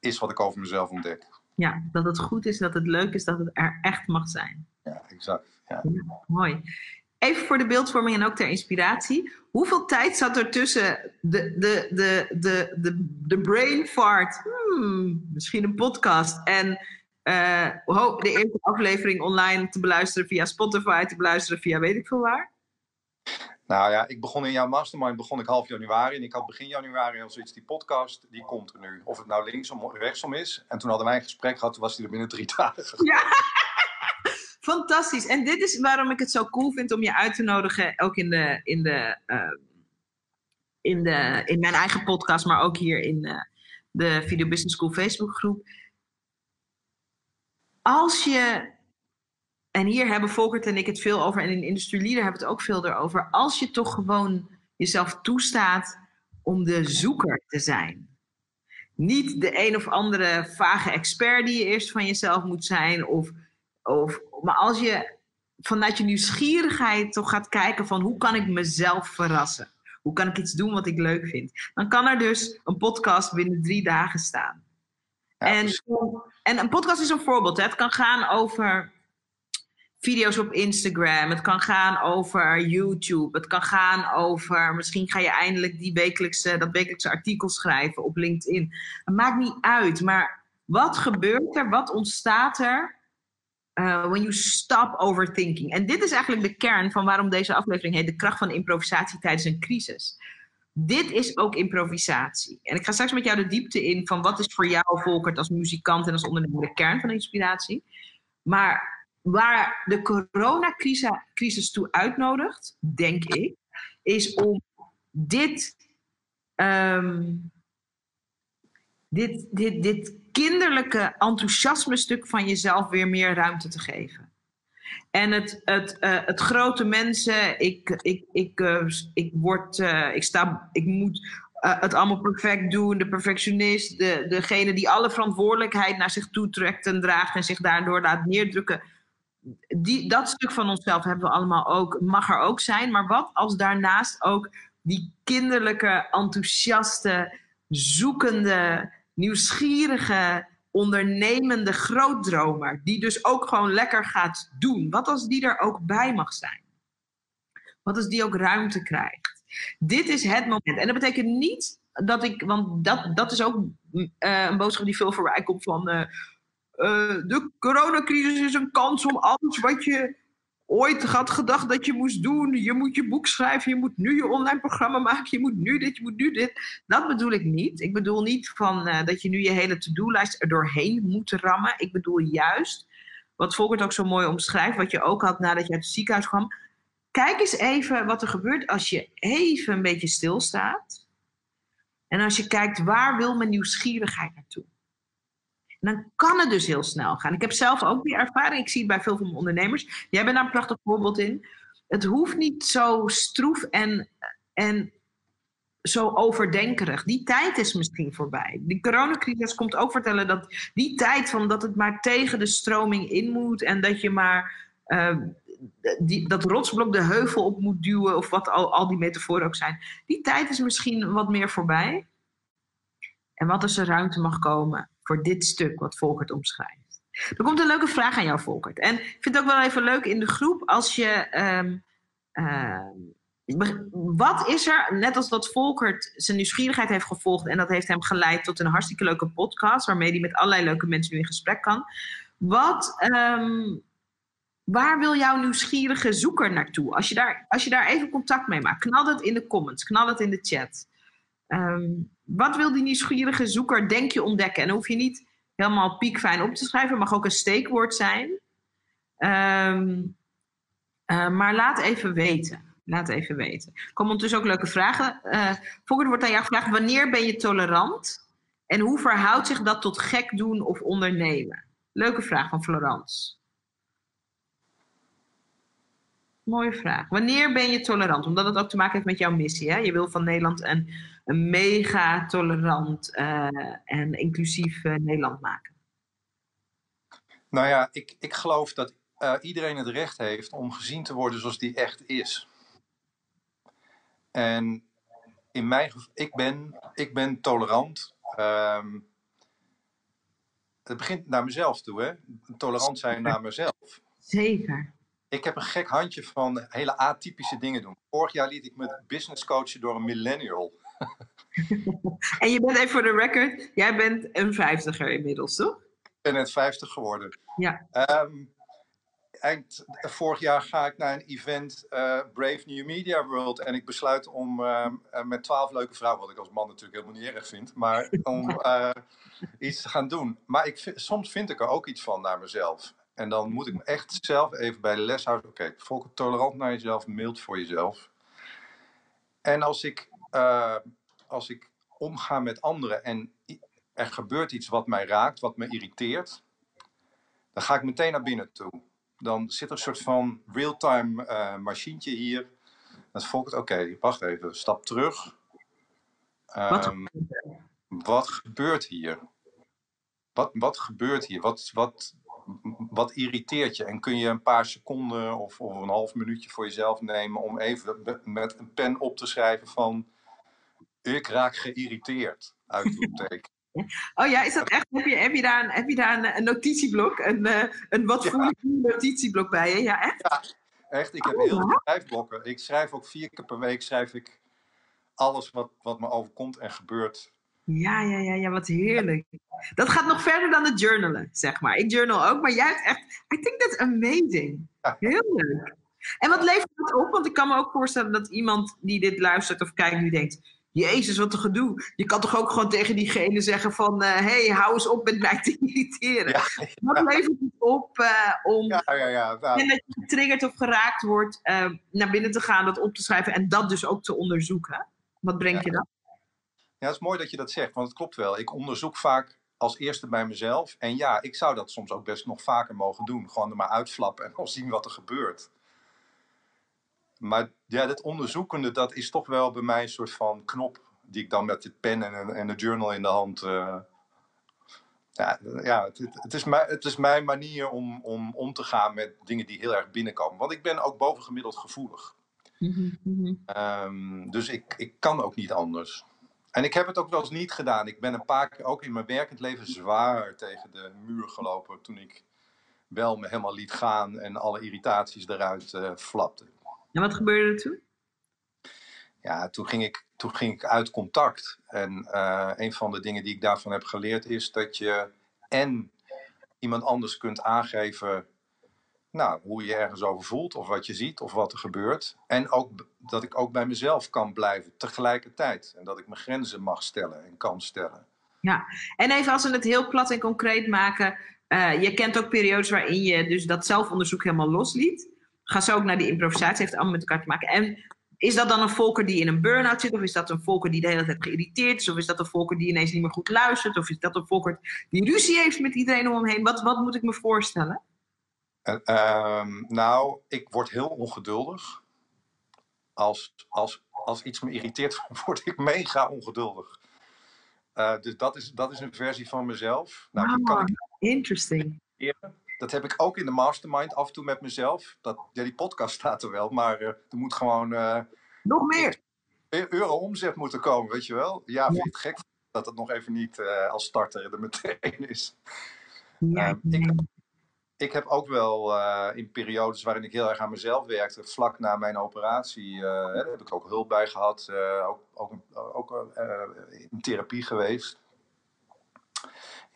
is wat ik over mezelf ontdek. Ja, dat het goed is, dat het leuk is, dat het er echt mag zijn. Ja, exact. Ja. mooi. Even voor de beeldvorming en ook ter inspiratie. Hoeveel tijd zat er tussen de, de, de, de, de, de brain fart, hmm, misschien een podcast, en uh, de eerste aflevering online te beluisteren via Spotify, te beluisteren via weet ik veel waar? Nou ja, ik begon in jouw mastermind begon ik half januari. En ik had begin januari al zoiets, die podcast, die komt er nu. Of het nou linksom of rechtsom is. En toen hadden wij een gesprek gehad, toen was die er binnen drie dagen. Ja, fantastisch. En dit is waarom ik het zo cool vind om je uit te nodigen. Ook in, de, in, de, uh, in, de, in mijn eigen podcast, maar ook hier in uh, de Video Business School Facebook groep als je, en hier hebben Volkert en ik het veel over, en in Industrie Leader hebben we het ook veel erover, als je toch gewoon jezelf toestaat om de zoeker te zijn. Niet de een of andere vage expert die je eerst van jezelf moet zijn, of, of, maar als je vanuit je nieuwsgierigheid toch gaat kijken van hoe kan ik mezelf verrassen? Hoe kan ik iets doen wat ik leuk vind? Dan kan er dus een podcast binnen drie dagen staan en, en een podcast is een voorbeeld. Hè. Het kan gaan over video's op Instagram. Het kan gaan over YouTube. Het kan gaan over. Misschien ga je eindelijk die wekelijkse, dat wekelijkse artikel schrijven op LinkedIn. Het maakt niet uit. Maar wat gebeurt er? Wat ontstaat er? Uh, when you stop overthinking. En dit is eigenlijk de kern van waarom deze aflevering heet: De kracht van improvisatie tijdens een crisis dit is ook improvisatie. En ik ga straks met jou de diepte in van wat is voor jou, Volkert, als muzikant en als ondernemer de kern van inspiratie. Maar waar de coronacrisis toe uitnodigt, denk ik, is om dit, um, dit, dit, dit kinderlijke enthousiasme stuk van jezelf weer meer ruimte te geven. En het, het, uh, het grote mensen, ik, ik, ik, uh, ik, word, uh, ik, sta, ik moet het allemaal perfect doen, de perfectionist, de, degene die alle verantwoordelijkheid naar zich toe trekt en draagt en zich daardoor laat neerdrukken. Die, dat stuk van onszelf hebben we allemaal ook, mag er ook zijn. Maar wat als daarnaast ook die kinderlijke, enthousiaste, zoekende, nieuwsgierige, ondernemende grootdromer, die dus ook gewoon lekker gaat doen. Wat als die er ook bij mag zijn? Wat als die ook ruimte krijgt? Dit is het moment. En dat betekent niet dat ik, want dat, dat is ook uh, een boodschap die veel voorbij komt van. Uh, uh, de coronacrisis is een kans om alles wat je ooit had gedacht dat je moest doen. Je moet je boek schrijven, je moet nu je online programma maken, je moet nu dit, je moet nu dit. Dat bedoel ik niet. Ik bedoel niet van, uh, dat je nu je hele to-do-lijst er doorheen moet rammen. Ik bedoel juist, wat Volkert ook zo mooi omschrijft, wat je ook had nadat je uit het ziekenhuis kwam. Kijk eens even wat er gebeurt als je even een beetje stilstaat. En als je kijkt, waar wil mijn nieuwsgierigheid naartoe? Dan kan het dus heel snel gaan. Ik heb zelf ook die ervaring. Ik zie het bij veel van mijn ondernemers. Jij bent daar een prachtig voorbeeld in. Het hoeft niet zo stroef en, en zo overdenkerig. Die tijd is misschien voorbij. Die coronacrisis komt ook vertellen dat die tijd van dat het maar tegen de stroming in moet en dat je maar uh, die, dat rotsblok de heuvel op moet duwen of wat al, al die metaforen ook zijn. Die tijd is misschien wat meer voorbij. En wat als er ruimte mag komen voor dit stuk wat Volkert omschrijft. Er komt een leuke vraag aan jou, Volkert. En ik vind het ook wel even leuk in de groep als je. Um, wat is er, net als dat Volkert zijn nieuwsgierigheid heeft gevolgd en dat heeft hem geleid tot een hartstikke leuke podcast, waarmee hij met allerlei leuke mensen nu in gesprek kan. Wat, um, waar wil jouw nieuwsgierige zoeker naartoe? Als je, daar, als je daar even contact mee maakt, knal het in de comments, knal het in de chat. Wat wil die nieuwsgierige zoeker, denk je, ontdekken? En dan hoef je niet helemaal piekfijn op te schrijven, mag ook een steekwoord zijn. Ehm, eh, maar laat even weten. Laat even weten. Er komen ondertussen ook leuke vragen. Uh, volgende wordt aan jou gevraagd: wanneer ben je tolerant? En hoe verhoudt zich dat tot gek doen of ondernemen? Leuke vraag van Florence. Mooie vraag. Wanneer ben je tolerant? Omdat het ook te maken heeft met jouw missie. Hè? Je wil van Nederland een, een mega tolerant uh, en inclusief uh, Nederland maken. Nou ja, ik, ik geloof dat uh, iedereen het recht heeft om gezien te worden zoals die echt is. En in mijn geval, ik ben, ik ben tolerant. Um, het begint naar mezelf toe, hè? Tolerant zijn naar mezelf. Zeker. Ik heb een gek handje van hele atypische dingen doen. Vorig jaar liet ik me business coachen door een millennial. en je bent even voor de record, jij bent een vijftiger inmiddels, toch? Ik ben net vijftig geworden. Ja. Um, eind vorig jaar ga ik naar een event uh, Brave New Media World en ik besluit om uh, met twaalf leuke vrouwen, wat ik als man natuurlijk helemaal niet erg vind, maar om uh, iets te gaan doen. Maar ik, soms vind ik er ook iets van naar mezelf. En dan moet ik me echt zelf even bij de les houden. Oké, okay, volk tolerant naar jezelf, mild voor jezelf. En als ik, als ik omga met anderen en er gebeurt iets wat mij raakt, wat me irriteert, dan ga ik meteen naar binnen toe dan zit er een soort van real-time uh, machientje hier. Dan volgt oké, okay, wacht even, stap terug. Um, wat? wat? gebeurt hier? Wat, wat gebeurt hier? Wat, wat, wat irriteert je? En kun je een paar seconden of, of een half minuutje voor jezelf nemen om even met een pen op te schrijven van ik raak geïrriteteerd, uitroepteken. Oh ja, is dat echt? Heb je, heb je daar, een, heb je daar een, een notitieblok? Een, uh, een wat voel ik notitieblok bij je? Ja, echt? Ja, echt. Ik heb oh, heel veel schrijfblokken. Ik schrijf ook vier keer per week schrijf ik alles wat, wat me overkomt en gebeurt. Ja, ja, ja, ja, wat heerlijk. Dat gaat nog verder dan het journalen, zeg maar. Ik journal ook, maar jij hebt echt... I think that's amazing. Heel leuk. En wat levert dat op? Want ik kan me ook voorstellen dat iemand die dit luistert of kijkt nu denkt... Jezus, wat een gedoe. Je kan toch ook gewoon tegen diegene zeggen van... hé, uh, hey, hou eens op met mij te irriteren. Ja, ja. Wat levert het op uh, om... Ja, ja, ja. Nou. En dat je getriggerd of geraakt wordt... Uh, naar binnen te gaan, dat op te schrijven... en dat dus ook te onderzoeken. Wat brengt je dan? Ja, het is mooi dat je dat zegt, want het klopt wel. Ik onderzoek vaak als eerste bij mezelf. En ja, ik zou dat soms ook best nog vaker mogen doen. Gewoon er maar uitflappen en dan zien wat er gebeurt. Maar ja, dat onderzoekende, dat is toch wel bij mij een soort van knop die ik dan met de pen en, en de journal in de hand. Uh, ja, ja het, het, is mijn, het is mijn manier om, om om te gaan met dingen die heel erg binnenkomen. Want ik ben ook bovengemiddeld gevoelig. Mm um, dus ik, ik kan ook niet anders. En ik heb het ook wel eens niet gedaan. Ik ben een paar keer ook in mijn werkend leven zwaar tegen de muur gelopen. Toen ik wel me helemaal liet gaan en alle irritaties eruit uh, flapte. En wat gebeurde er toen? Ja, toen ging ik, toen ging ik uit contact. En uh, een van de dingen die ik daarvan heb geleerd is dat je en iemand anders kunt aangeven nou, hoe je ergens over voelt, of wat je ziet, of wat er gebeurt. En ook dat ik ook bij mezelf kan blijven tegelijkertijd. En dat ik mijn grenzen mag stellen en kan stellen. Ja, en even als we het heel plat en concreet maken. Uh, je kent ook periodes waarin je dus dat zelfonderzoek helemaal losliet ga zo ook naar die improvisatie, heeft allemaal met elkaar te maken. En is dat dan een volker die in een burn-out zit? Of is dat een volker die de hele tijd geïrriteerd is? Of is dat een volker die ineens niet meer goed luistert? Of is dat een volker die ruzie heeft met iedereen om hem heen? Wat, wat moet ik me voorstellen? Uh, uh, nou, ik word heel ongeduldig. Als, als, als iets me irriteert, word ik mega ongeduldig. Uh, dus dat is, dat is een versie van mezelf. Nou, ah, kan ik... interesting. Dat heb ik ook in de mastermind af en toe met mezelf. Dat, ja, die podcast staat er wel, maar uh, er moet gewoon... Uh, nog meer! euro omzet moeten komen, weet je wel? Ja, vind je het gek dat het nog even niet als starter er meteen is? Ja, um, ik, ik, heb ook wel in periodes waarin ik heel erg aan mezelf werkte, vlak na mijn operatie, daar heb ik ook hulp bij gehad, ook, ook, ook in therapie geweest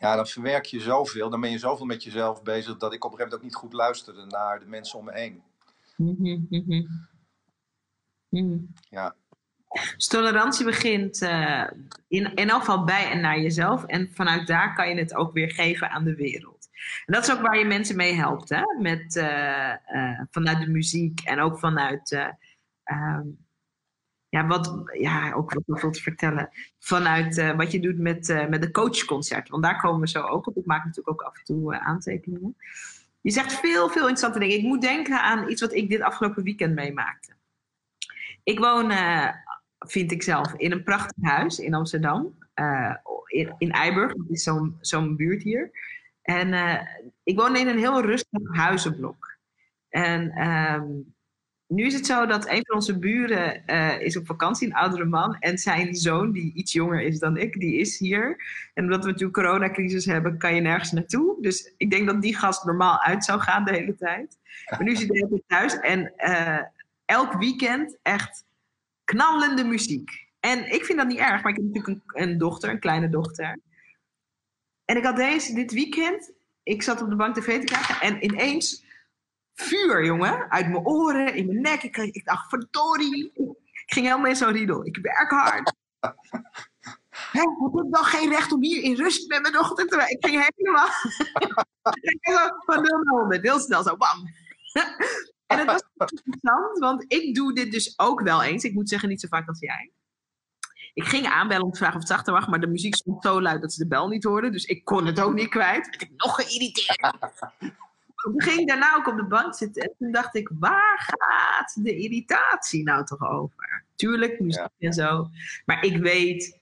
ja, dan verwerk je zoveel, dan ben je zoveel met jezelf bezig dat ik op een gegeven moment ook niet goed luisterde naar de mensen om me heen. Mm -hmm. Mm -hmm. Ja. Dus tolerantie begint uh, in, in elk geval bij en naar jezelf. En vanuit daar kan je het ook weer geven aan de wereld. En dat is ook waar je mensen mee helpt. Hè? Met, uh, uh, vanuit de muziek en ook vanuit. Um, ja, wat, ja, ook wat veel te vertellen. Vanuit wat je doet met, met de coachconcert. Want daar komen we zo ook op. Ik maak natuurlijk ook af en toe aantekeningen. Je zegt veel, veel interessante dingen. Ik moet denken aan iets wat ik dit afgelopen weekend meemaakte. Ik woon vind ik zelf, in een prachtig huis in Amsterdam. In, in Eiburg, dat is zo'n zo'n buurt hier. En uh, ik woon in een heel rustig huizenblok. En um, nu is het zo dat een van onze buren uh, is op vakantie, een oudere man. En zijn zoon, die iets jonger is dan ik, die is hier. En omdat we natuurlijk coronacrisis hebben, kan je nergens naartoe. Dus ik denk dat die gast normaal uit zou gaan de hele tijd. Maar nu zit hij thuis. En elk weekend echt knallende muziek. En ik vind dat niet erg, maar ik heb natuurlijk een, een dochter, een kleine dochter. En ik had deze, dit weekend, ik zat op de bank tv te kijken en ineens vuur, jongen, uit mijn oren, in mijn nek. Ik, ik dacht, verdorie. Ik ging helemaal in zo'n riedel. Ik werk hard. Hé, ik heb nog geen recht om hier in rust met mijn dochter te werken. Ik ging helemaal van 0 naar 100, heel snel zo, bam. En het was interessant, want ik doe dit dus ook wel eens. Ik moet zeggen, niet zo vaak als jij. Ik ging aanbellen om te vragen of het zachter was, maar de muziek stond zo luid dat ze de bel niet hoorden. Dus ik kon het ook niet kwijt. Ik nog geïrriteerd. Toen ging ik daarna ook op de bank zitten en toen dacht ik, waar gaat de irritatie nou toch over? Tuurlijk, muziek en zo. Maar ik weet,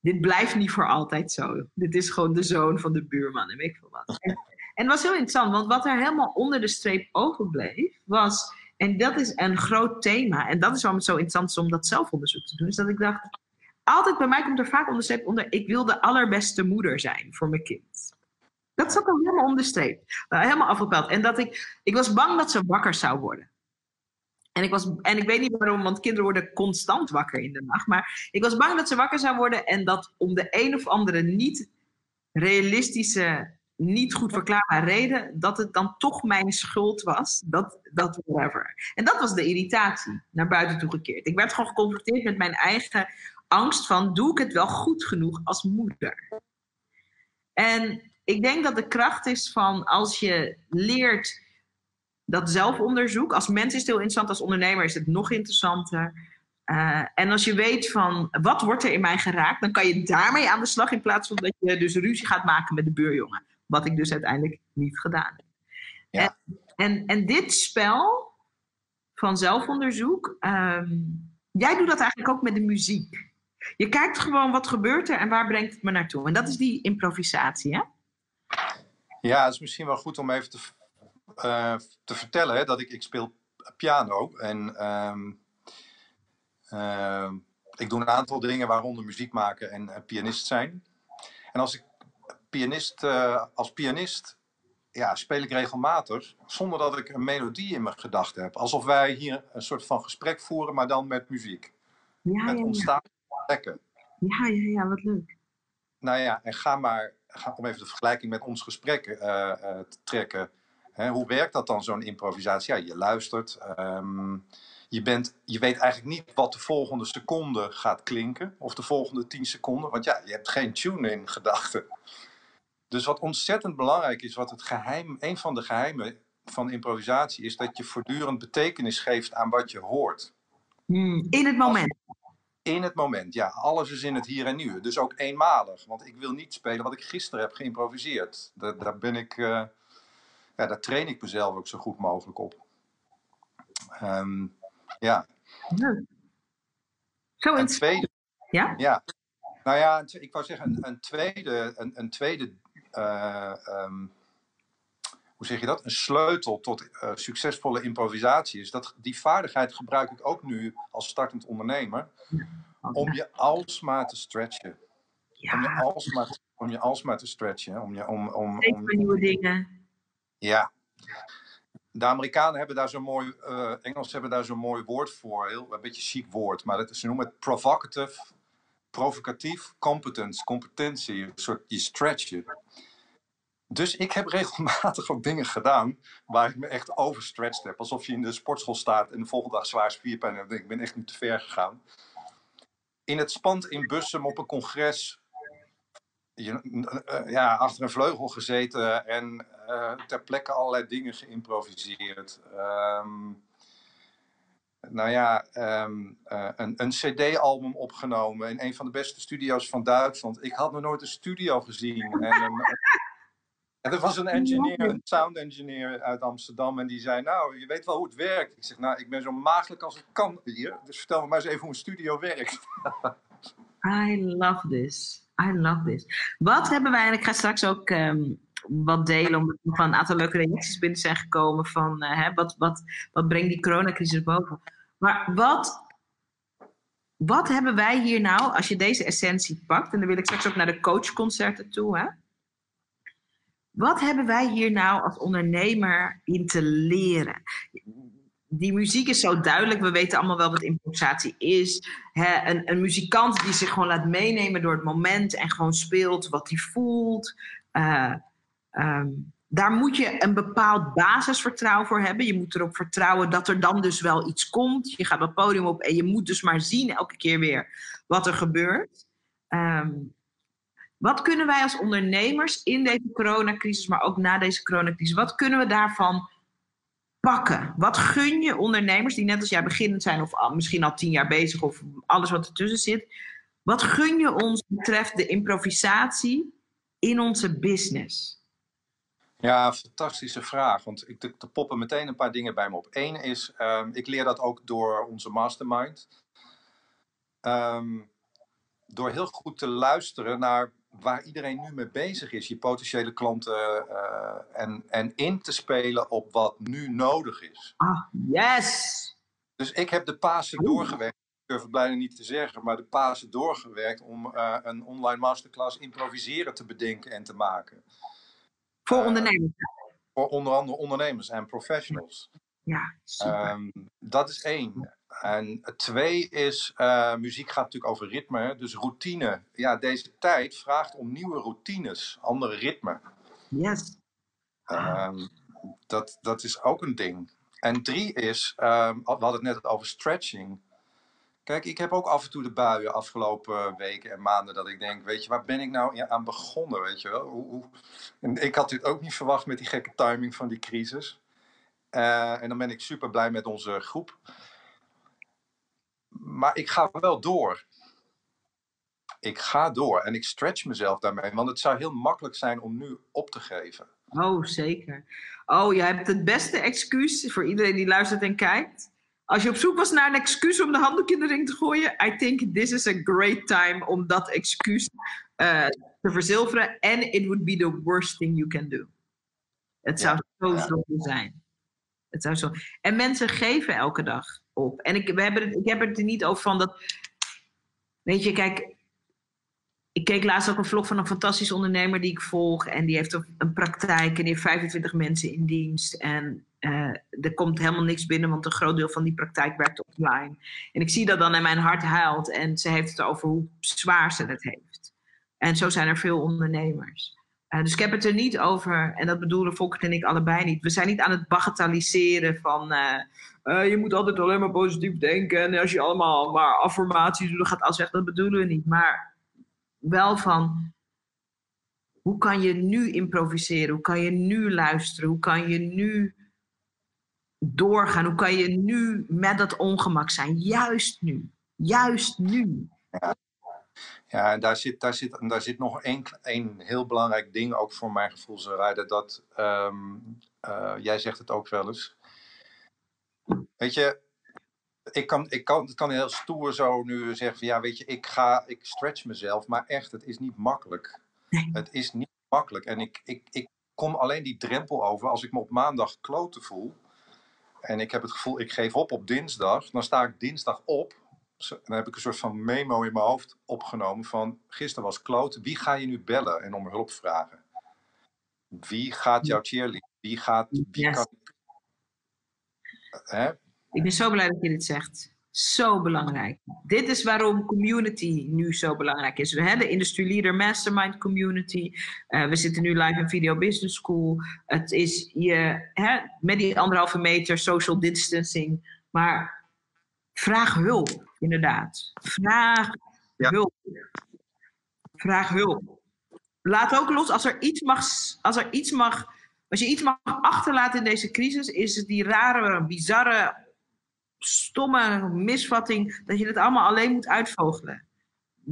dit blijft niet voor altijd zo. Dit is gewoon de zoon van de buurman en weet ik veel wat. En het was heel interessant, want wat er helemaal onder de streep overbleef, was, en dat is een groot thema, en dat is waarom het zo interessant is om dat zelfonderzoek te doen, is dat ik dacht, altijd bij mij komt er vaak onder de streep onder, ik wil de allerbeste moeder zijn voor mijn kind. Dat zat dan helemaal onder de streep, helemaal afgepeld. En dat ik, ik was bang dat ze wakker zou worden. En ik, was, en ik weet niet waarom, want kinderen worden constant wakker in de nacht. Maar ik was bang dat ze wakker zou worden en dat om de een of andere niet realistische niet goed verklaarbare reden dat het dan toch mijn schuld was. Dat, dat whatever. En dat was de irritatie naar buiten toe gekeerd. Ik werd gewoon geconfronteerd met mijn eigen angst van doe ik het wel goed genoeg als moeder? En ik denk dat de kracht is van als je leert dat zelfonderzoek. Als mens is het heel interessant, als ondernemer is het nog interessanter. Uh, en als je weet van wat wordt er in mij geraakt, dan kan je daarmee aan de slag in plaats van dat je dus ruzie gaat maken met de buurjongen. Wat ik dus uiteindelijk niet gedaan heb. Ja. En, en, en, dit spel van zelfonderzoek, um, jij doet dat eigenlijk ook met de muziek. Je kijkt gewoon wat gebeurt er en waar brengt het me naartoe. En dat is die improvisatie, hè? Ja, het is misschien wel goed om even te, uh, te vertellen hè, dat ik, ik speel piano. En um, uh, ik doe een aantal dingen, waaronder muziek maken en uh, pianist zijn. En als ik pianist, uh, als pianist ja, speel ik regelmatig zonder dat ik een melodie in mijn gedachten heb. Alsof wij hier een soort van gesprek voeren, maar dan met muziek. Ja, met ja, ontstaan plekken. Ja, ja, ja, wat leuk. Nou ja, en ga maar, ga, om even de vergelijking met ons gesprek uh, uh, te trekken. Hè, hoe werkt dat dan, zo'n improvisatie? Ja, je luistert. Um, je, bent, je weet eigenlijk niet wat de volgende seconde gaat klinken. Of de volgende tien seconden. Want ja, je hebt geen tune in gedachten. Dus wat ontzettend belangrijk is, wat het geheim, een van de geheimen van improvisatie is, dat je voortdurend betekenis geeft aan wat je hoort. Hmm, in het moment. In het moment, ja. Alles is in het hier en nu. Dus ook eenmalig. Want ik wil niet spelen wat ik gisteren heb geïmproviseerd. Daar, daar ben ik, uh, ja, daar train ik mezelf ook zo goed mogelijk op. Um, ja. Zo een tweede. Ja? Ja. Nou ja, ik wou zeggen, een, een tweede, een, een tweede uh, um, hoe zeg je dat? Een sleutel tot uh, succesvolle improvisatie is dat die vaardigheid gebruik ik ook nu als startend ondernemer om je alsmaar te stretchen. Ja. Om je alsmaar, om je alsmaar te stretchen. Om je, om, om, om, nieuwe dingen. Ja. De Amerikanen hebben daar zo'n mooi, uh, Engels hebben daar zo'n mooi woord voor, heel, een beetje chic woord, maar dat, ze noemen het provocative, provocatief competence, competentie, een soort, je stretch je. Dus ik heb regelmatig ook dingen gedaan waar ik me echt overstretched heb. Alsof je in de sportschool staat en de volgende dag zwaar spierpijn hebt. Ik ben echt niet te ver gegaan. in het spand in Bussum op een congres ja, achter een vleugel gezeten en ter plekke allerlei dingen geïmproviseerd. Um, nou ja, ehm, een, een CD-album opgenomen in een van de beste studio's van Duitsland. Ik had nog nooit een studio gezien. En een, en er was een engineer, een sound engineer uit Amsterdam. En die zei, nou, je weet wel hoe het werkt. Ik zeg, nou, ik ben zo maagdelijk als ik kan hier. Dus vertel me maar eens even hoe een studio werkt. I love this. I love this. Wat hebben wij, en ik ga straks ook ehm, wat delen, omdat er van een aantal leuke reacties binnen zijn gekomen van uh, hè, wat, wat, wat brengt die coronacrisis boven. Maar wat, wat hebben wij hier nou, als je deze essentie pakt, en dan wil ik straks ook naar de coachconcerten toe, hè? Wat hebben wij hier nou als ondernemer in te leren? Die muziek is zo duidelijk. We weten allemaal wel wat improvisatie is. een, een, muzikant die zich gewoon laat meenemen door het moment en gewoon speelt wat hij voelt. Uh, daar moet je een bepaald basisvertrouwen voor hebben. Je moet erop vertrouwen dat er dan dus wel iets komt. Je gaat het podium op en je moet dus maar zien elke keer weer wat er gebeurt. Um, wat kunnen wij als ondernemers in deze coronacrisis, maar ook na deze coronacrisis, wat kunnen we daarvan pakken? Wat gun je ondernemers die net als jij beginnend zijn of misschien al tien jaar bezig of alles wat ertussen zit? Wat gun je ons betreft de improvisatie in onze business? Ja, fantastische vraag. Want ik, er poppen meteen een paar dingen bij me op. Eén is, um, ik leer dat ook door onze mastermind. Um, door heel goed te luisteren naar waar iedereen nu mee bezig is, je potentiële klanten, uh, en, en in te spelen op wat nu nodig is. Ah, yes! Dus ik heb de Pasen doorgewerkt, ik durf het bijna niet te zeggen, maar de Pasen doorgewerkt om uh, een online masterclass improviseren te bedenken en te maken. Voor uh, ondernemers? Voor onder andere ondernemers en professionals. Ja, super. Um, dat is één. En twee is, uh, muziek gaat natuurlijk over ritme, dus routine. Ja, deze tijd vraagt om nieuwe routines, andere ritmen. Yes. Um, dat, dat is ook een ding. En drie is, um, we hadden het net over stretching. Kijk, ik heb ook af en toe de buien afgelopen weken en maanden dat ik denk, weet je, waar ben ik nou aan begonnen, weet je wel? Hoe, hoe... En ik had dit ook niet verwacht met die gekke timing van die crisis. Uh, en dan ben ik super blij met onze groep maar ik ga wel door. Ik ga door en ik stretch mezelf daarmee, want het zou heel makkelijk zijn om nu op te geven. Oh, zeker. Oh, je hebt het beste excuus voor iedereen die luistert en kijkt. Als je op zoek was naar een excuus om de handdoek in de ring te gooien, I think this is a great time om dat excuus uh, te verzilveren. And it would be the worst thing you can do. Het zou ja, zo ja. zonde zijn. Het zou zo. En mensen geven elke dag op. En ik, we hebben ik heb het er niet over van dat. Weet je, kijk. Ik keek laatst ook een vlog van een fantastisch ondernemer die ik volg. En die heeft een praktijk en die heeft 25 mensen in dienst. En uh, er komt helemaal niks binnen, want een groot deel van die praktijk werkt offline. En ik zie dat dan en mijn hart huilt. En ze heeft het over hoe zwaar ze het heeft. En zo zijn er veel ondernemers. Uh, dus ik heb het er niet over, en dat bedoelen Volkert en ik allebei niet. We zijn niet aan het bagatelliseren van uh, uh, je moet altijd alleen maar positief denken. En als je allemaal maar affirmaties doet, gaat alles weg. Dat bedoelen we niet. Maar wel van hoe kan je nu improviseren? Hoe kan je nu luisteren? Hoe kan je nu doorgaan? Hoe kan je nu met dat ongemak zijn? Juist nu. Juist nu. Ja, en daar zit, daar zit, daar zit nog één, één heel belangrijk ding ook voor mijn gevoel, Rijden. Dat, um, uh, jij zegt het ook wel eens. Weet je, ik kan, ik kan, het kan heel stoer zo nu zeggen van ja, weet je, ik ga, ik stretch mezelf. Maar echt, het is niet makkelijk. Nee. Het is niet makkelijk. En ik, ik, ik kom alleen die drempel over als ik me op maandag kloten voel. En ik heb het gevoel, ik geef op op dinsdag. Dan sta ik dinsdag op dan heb ik een soort van memo in mijn hoofd opgenomen van gisteren was kloot, wie ga je nu bellen en om hulp vragen? Wie gaat jouw cheerleader? Wie gaat, wie Yes. kan, hè? Ik ben zo blij dat je dit zegt. Zo belangrijk. Dit is waarom community nu zo belangrijk is. We hebben de Industry Leader Mastermind Community. Uh, we zitten nu live in Video Business School. Het is je, hè, met die anderhalve meter social distancing. Maar vraag hulp, inderdaad. Vraag Ja. Hulp. Vraag hulp. Laat ook los als er iets mag, als er iets mag, als je iets mag achterlaten in deze crisis, is het die rare, bizarre, stomme misvatting dat je het allemaal alleen moet uitvogelen.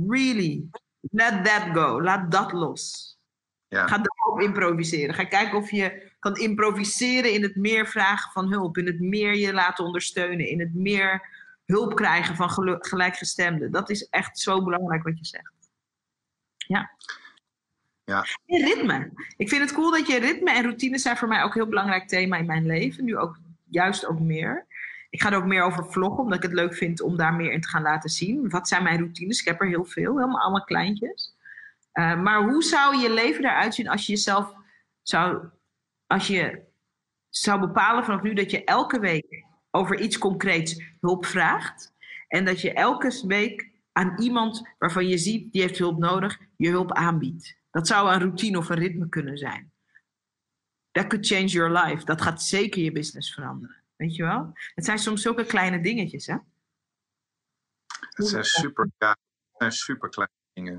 Really. Let that go. Laat dat los. Ja. Ga daarop improviseren. Ga kijken of je kan improviseren in het meer vragen van hulp, in het meer je laten ondersteunen, in het meer hulp krijgen van gelijkgestemden. Dat is echt zo belangrijk wat je zegt. Ja. Ja. ritme. Ik vind het cool dat je ritme en routines zijn voor mij ook een heel belangrijk thema in mijn leven. Nu ook juist ook meer. Ik ga er ook meer over vloggen, omdat ik het leuk vind om daar meer in te gaan laten zien. Wat zijn mijn routines? Ik heb er heel veel, helemaal allemaal kleintjes. Uh, maar hoe zou je leven eruit zien als je jezelf zou, als je zou bepalen vanaf nu dat je elke week over iets concreets hulp vraagt. En dat je elke week aan iemand waarvan je ziet die heeft hulp nodig, je hulp aanbiedt. Dat zou een routine of een ritme kunnen zijn. That could change your life. Dat gaat zeker je business veranderen. Weet je wel? Het zijn soms zulke kleine dingetjes, hè? Het zijn super, ja, zijn super kleine dingen.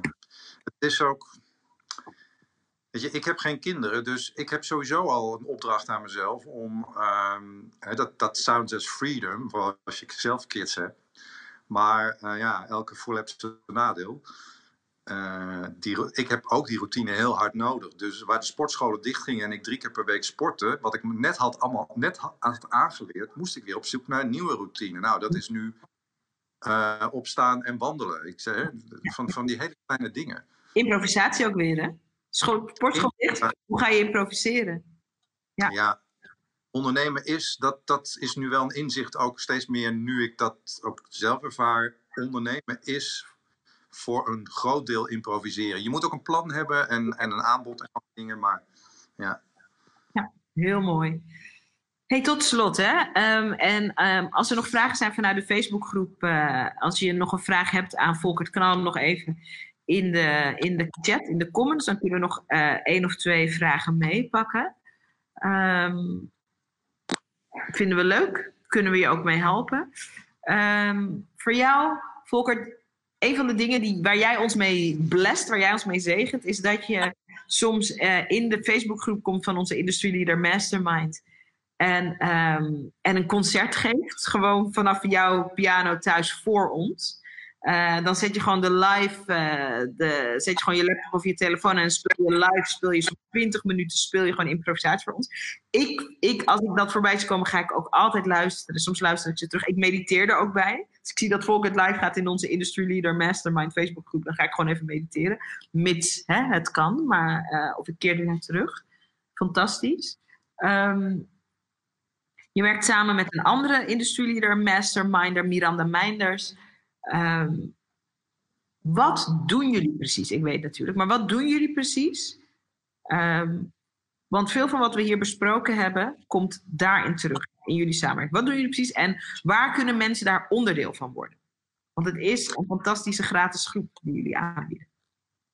Het is ook. Weet je, ik heb geen kinderen, dus ik heb sowieso al een opdracht aan mezelf om. Um, dat, dat sounds as freedom, voor als je zelf kids hebt. Maar uh, ja, elke voel heeft zijn nadeel. Uh, die, ik heb ook die routine heel hard nodig. Dus waar de sportscholen dichtgingen en ik drie keer per week sportte, wat ik net had, allemaal, net had aangeleerd, moest ik weer op zoek naar een nieuwe routine. Nou, dat is nu uh, opstaan en wandelen. Ik zeg, van, van die hele kleine dingen. Improvisatie ook weer, hè? School, sportschool dicht, hoe ga je improviseren? Ja. ja. Ondernemen is, dat, dat is nu wel een inzicht ook steeds meer nu ik dat ook zelf ervaar. Ondernemen is voor een groot deel improviseren. Je moet ook een plan hebben en, en een aanbod en dingen, maar ja. Ja, heel mooi. Hey, tot slot, hè. Um, en um, als er nog vragen zijn vanuit de Facebookgroep, uh, als je nog een vraag hebt aan Volkert, hem nog even in de, in de chat, in de comments. Dan kunnen we nog uh, één of twee vragen meepakken. Um, vinden we leuk. Kunnen we je ook mee helpen. voor jou, Volkert, een van de dingen die, waar jij ons mee blest, waar jij ons mee zegent, is dat je soms uh, in de Facebookgroep komt van onze Industry Leader Mastermind. En, um, en een concert geeft, gewoon vanaf jouw piano thuis voor ons. Uh, dan zet je gewoon de live, uh, de, zet je gewoon je laptop of je telefoon en speel je live, speel je zo'n 20 minuten, speel je gewoon improvisatie voor ons. Ik, ik, als ik dat voorbij zie komen, ga ik ook altijd luisteren. Soms luister ik ze terug. Ik mediteer er ook bij. Dus ik zie dat Volk het live gaat in onze Industry Leader Mastermind Facebookgroep. Dan ga ik gewoon even mediteren. Mits hè, het kan, maar uh, of ik keer er naar terug. Fantastisch. Um, je werkt samen met een andere Industry Leader Masterminder, Miranda Meinders. Um, wat doen jullie precies? Ik weet natuurlijk, maar wat doen jullie precies? Um, want veel van wat we hier besproken hebben, komt daarin terug, in jullie samenwerking. Wat doen jullie precies en waar kunnen mensen daar onderdeel van worden? Want het is een fantastische gratis groep die jullie aanbieden.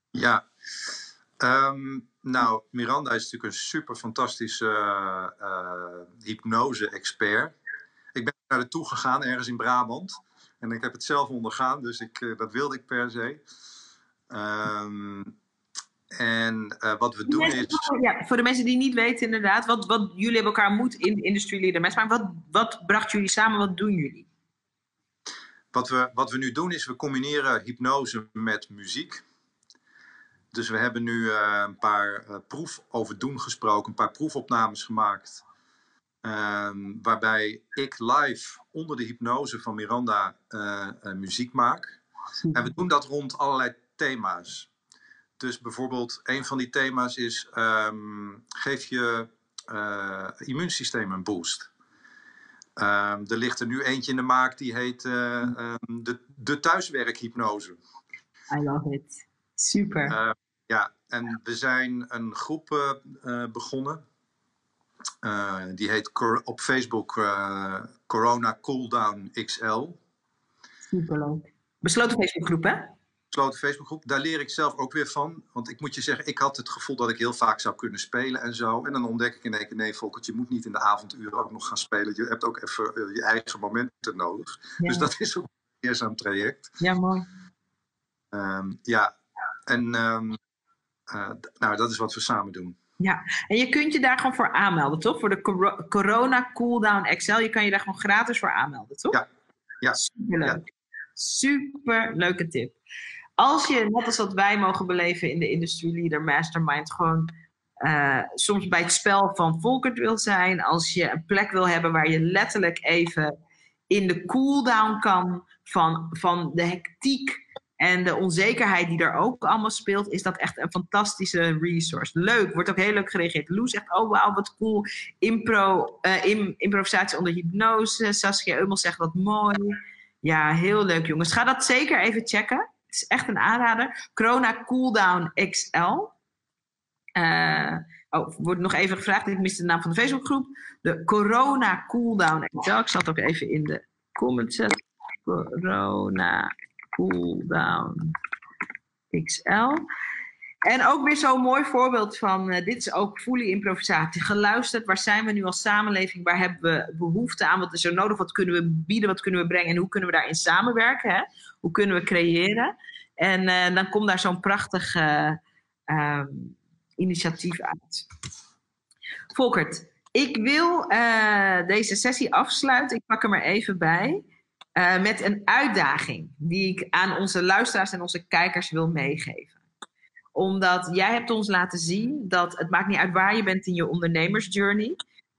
Ja, um, nou, Miranda is natuurlijk een super fantastische uh, hypnose-expert. Ik ben naar toe gegaan ergens in Brabant. En ik heb het zelf ondergaan, dus ik, uh, dat wilde ik per se. Um, en uh, wat we doen is. Ja, voor de mensen die niet weten, inderdaad, wat, wat jullie hebben elkaar moet in de Industry Leader Maar wat, wat bracht jullie samen? Wat doen jullie? Wat we, wat we nu doen is, we combineren hypnose met muziek. Dus we hebben nu uh, een paar uh, proef over doen gesproken, een paar proefopnames gemaakt. Um, waarbij ik live onder de hypnose van Miranda uh, muziek maak. En we doen dat rond allerlei thema's. Dus bijvoorbeeld, een van die thema's is: um, geef je uh, immuunsysteem een boost. Um, er ligt er nu eentje in de maak die heet de, de thuiswerkhypnose. I love it. Super. Ja, en we zijn een groep uh, begonnen. die heet op Facebook Corona Cooldown XL. Superleuk. Besloten Facebookgroep, hè? besloten Facebookgroep. Daar leer ik zelf ook weer van. Want ik moet je zeggen, ik had het gevoel dat ik heel vaak zou kunnen spelen en zo. En dan ontdek ik in één keer, nee Volkert, je moet niet in de avonduren ook nog gaan spelen. Je hebt ook even je eigen momenten nodig. Dus dat is ook een leerzaam traject. Ja, mooi. Ehm, ja, en ehm, eh, nou, dat is wat we samen doen. Ja, en je kunt je daar gewoon voor aanmelden, toch? Voor de Corona Cooldown Excel. Je kan je daar gewoon gratis voor aanmelden, toch? Ja. ja. Superleuk. Super leuke tip. Als je, net als wat wij mogen beleven in de Industry Leader Mastermind, gewoon uh, soms bij het spel van Volkert wil zijn. Als je een plek wil hebben waar je letterlijk even in de cooldown kan van, van de hectiek en de onzekerheid die er ook allemaal speelt, is dat echt een fantastische resource. Leuk, wordt ook heel leuk gereageerd. Lou zegt, oh wauw, wat cool. Impro, uh, improvisatie onder hypnose. Saskia Ummel zegt, wat mooi. Ja, heel leuk jongens. Ga dat zeker even checken. Het is echt een aanrader. Corona Cooldown XL. Uh, oh, wordt nog even gevraagd. Ik mis de naam van de Facebookgroep. De Corona Cooldown XL. Ik zat ook even in de comments. Corona Cooldown XL. En ook weer zo'n mooi voorbeeld van, uh, dit is ook fully improvisatie. Geluisterd, waar zijn we nu als samenleving? Waar hebben we behoefte aan? Wat is er nodig? Wat kunnen we bieden? Wat kunnen we brengen? En hoe kunnen we daarin samenwerken? Hè? Hoe kunnen we creëren? En uh, dan komt daar zo'n prachtig uh, initiatief uit. Volkert, ik wil deze sessie afsluiten. Ik pak hem er even bij. Uh, met een uitdaging die ik aan onze luisteraars en onze kijkers wil meegeven. Omdat jij hebt ons laten zien dat het maakt niet uit waar je bent in je ondernemersjourney.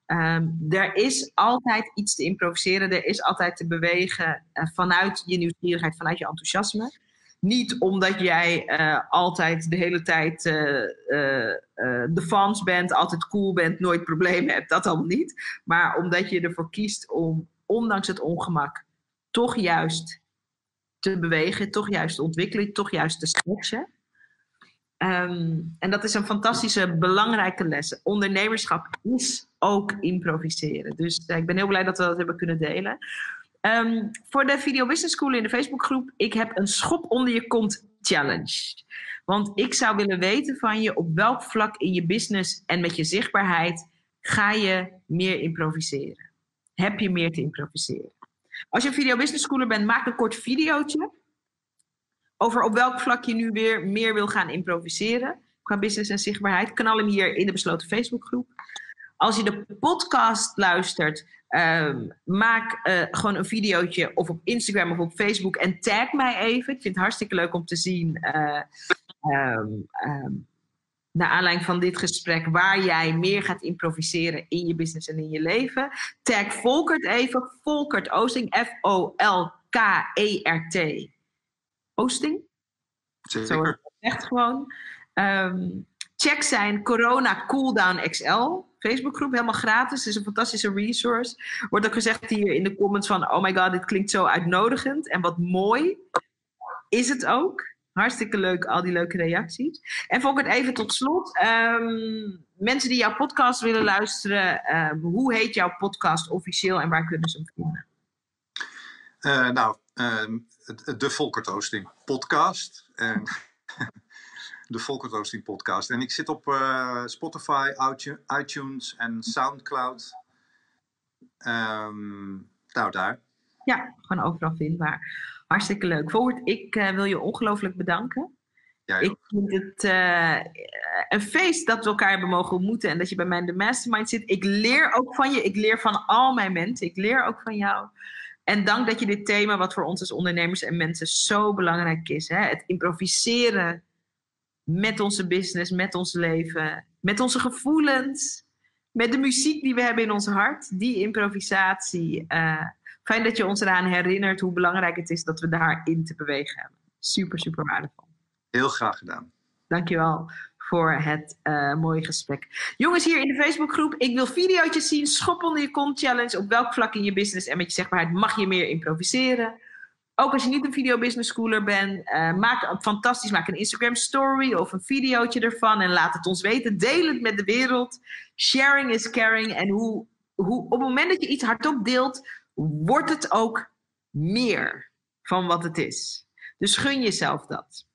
Um, er is altijd iets te improviseren, er is altijd te bewegen uh, vanuit je nieuwsgierigheid, vanuit je enthousiasme. Niet omdat jij uh, altijd de hele tijd de fans bent, altijd cool bent, nooit problemen hebt, dat allemaal niet. Maar omdat je ervoor kiest om, ondanks het ongemak, toch juist te bewegen, toch juist te ontwikkelen, toch juist te stretchen. Ehm, en dat is een fantastische, belangrijke les. Ondernemerschap is ook improviseren. Dus ik ben heel blij dat we dat hebben kunnen delen. Um, voor de Video Business School in de Facebookgroep, ik heb een schop onder je kont challenge. Want ik zou willen weten van je op welk vlak in je business en met je zichtbaarheid ga je meer improviseren. Heb je meer te improviseren? Als je een video business schooler bent, maak een kort videootje over op welk vlak je nu weer meer wil gaan improviseren qua business en zichtbaarheid. Knal hem hier in de besloten Facebookgroep. Als je de podcast luistert, um, maak uh, gewoon een videootje of op Instagram of op Facebook en tag mij even. Ik vind het hartstikke leuk om te zien um, naar aanleiding van dit gesprek, waar jij meer gaat improviseren in je business en in je leven. Tag Volkert even. Volkert Oosting. F-O-L-K-E-R-T. Oosting? Zeker. Zo echt gewoon. Um, check zijn Corona Cooldown XL Facebookgroep. Helemaal gratis. Het is een fantastische resource. Wordt ook gezegd hier in de comments van... Oh my god, dit klinkt zo uitnodigend. En wat mooi is het ook. Hartstikke leuk, al die leuke reacties. En Volkert, even tot slot. Um, mensen die jouw podcast willen luisteren, um, hoe heet jouw podcast officieel en waar kunnen ze hem vinden? Uh, nou, uh, de Volkert Oosting podcast. En de Volkert Oosting podcast. En ik zit op uh, Spotify, iTunes en Soundcloud. Nou, daar. Ja, gewoon overal vindbaar. Hartstikke leuk. Voort, ik uh, wil je ongelooflijk bedanken. Ja, ik vind het uh, een feest dat we elkaar hebben mogen ontmoeten en dat je bij mij in de mastermind zit. Ik leer ook van je, ik leer van al mijn mensen, ik leer ook van jou. En dank dat je dit thema, wat voor ons als ondernemers en mensen zo belangrijk is, hè? het improviseren met onze business, met ons leven, met onze gevoelens, met de muziek die we hebben in ons hart, die improvisatie. Uh, Fijn dat je ons eraan herinnert hoe belangrijk het is dat we daarin te bewegen hebben. Super, super waardevol. Heel graag gedaan. Dankjewel voor het uh, mooie gesprek. Jongens, hier in de Facebookgroep, ik wil video's zien. Schop onder je kont challenge. Op welk vlak in je business en met je zegbaarheid mag je meer improviseren? Ook als je niet een video business schooler bent, uh, maak fantastisch. Maak een Instagram story of een videootje ervan en laat het ons weten. Deel het met de wereld. Sharing is caring. En hoe, hoe, op het moment dat je iets hardop deelt, wordt het ook meer van wat het is. Dus gun jezelf dat.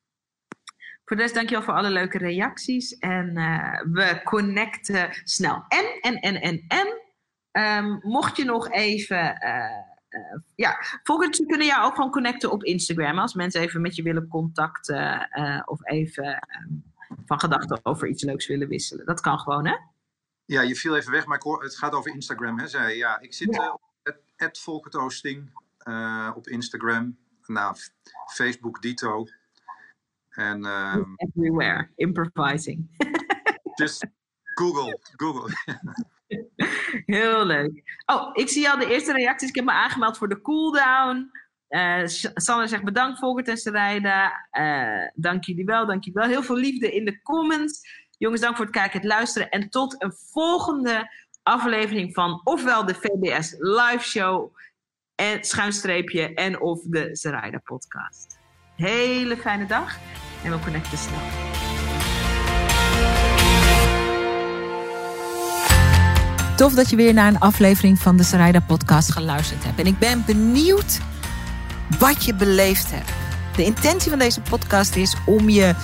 Voor de rest dankjewel voor alle leuke reacties. En uh, we connecten snel. En, en, en, en, en. Um, mocht je nog even uh, uh, ja, volgens kunnen jou ook gewoon connecten op Instagram. Als mensen even met je willen contacten uh, of even ehm, van gedachten over iets leuks willen wisselen. Dat kan gewoon, hè? Ja, je viel even weg, maar het gaat over Instagram, hè? Zei, ja, ik zit ja. op Volkertoasting op Instagram. Nou, Facebook Dito. En, um, Everywhere, improvising. just Google, Google. Heel leuk. Oh, ik zie al de eerste reacties. Ik heb me aangemeld voor de cooldown. Uh, Sanne zegt bedankt Volkert en Sarayda. Uh, dank jullie wel, dank jullie wel. Heel veel liefde in de comments. Jongens, dank voor het kijken, het luisteren. En tot een volgende aflevering van ofwel de VBS live show en schuinstreepje en of de Sarayda podcast. Hele fijne dag en we connecten snel. Tof dat je weer naar een aflevering van de Sarayda podcast geluisterd hebt. En ik ben benieuwd wat je beleefd hebt. De intentie van deze podcast is om je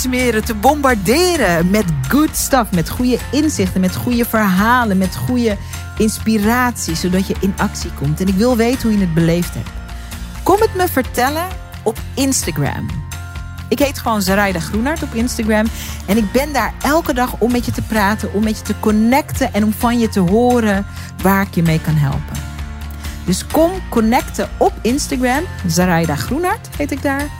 smeren, te bombarderen met good stuff, met goede inzichten, met goede verhalen, met goede inspiratie, zodat je in actie komt. En ik wil weten hoe je het beleefd hebt. Kom het me vertellen op Instagram. Ik heet gewoon Zaraida Groenart op Instagram. En ik ben daar elke dag om met je te praten, om met je te connecten en om van je te horen waar ik je mee kan helpen. Dus kom connecten op Instagram. Zaraida Groenart heet ik daar.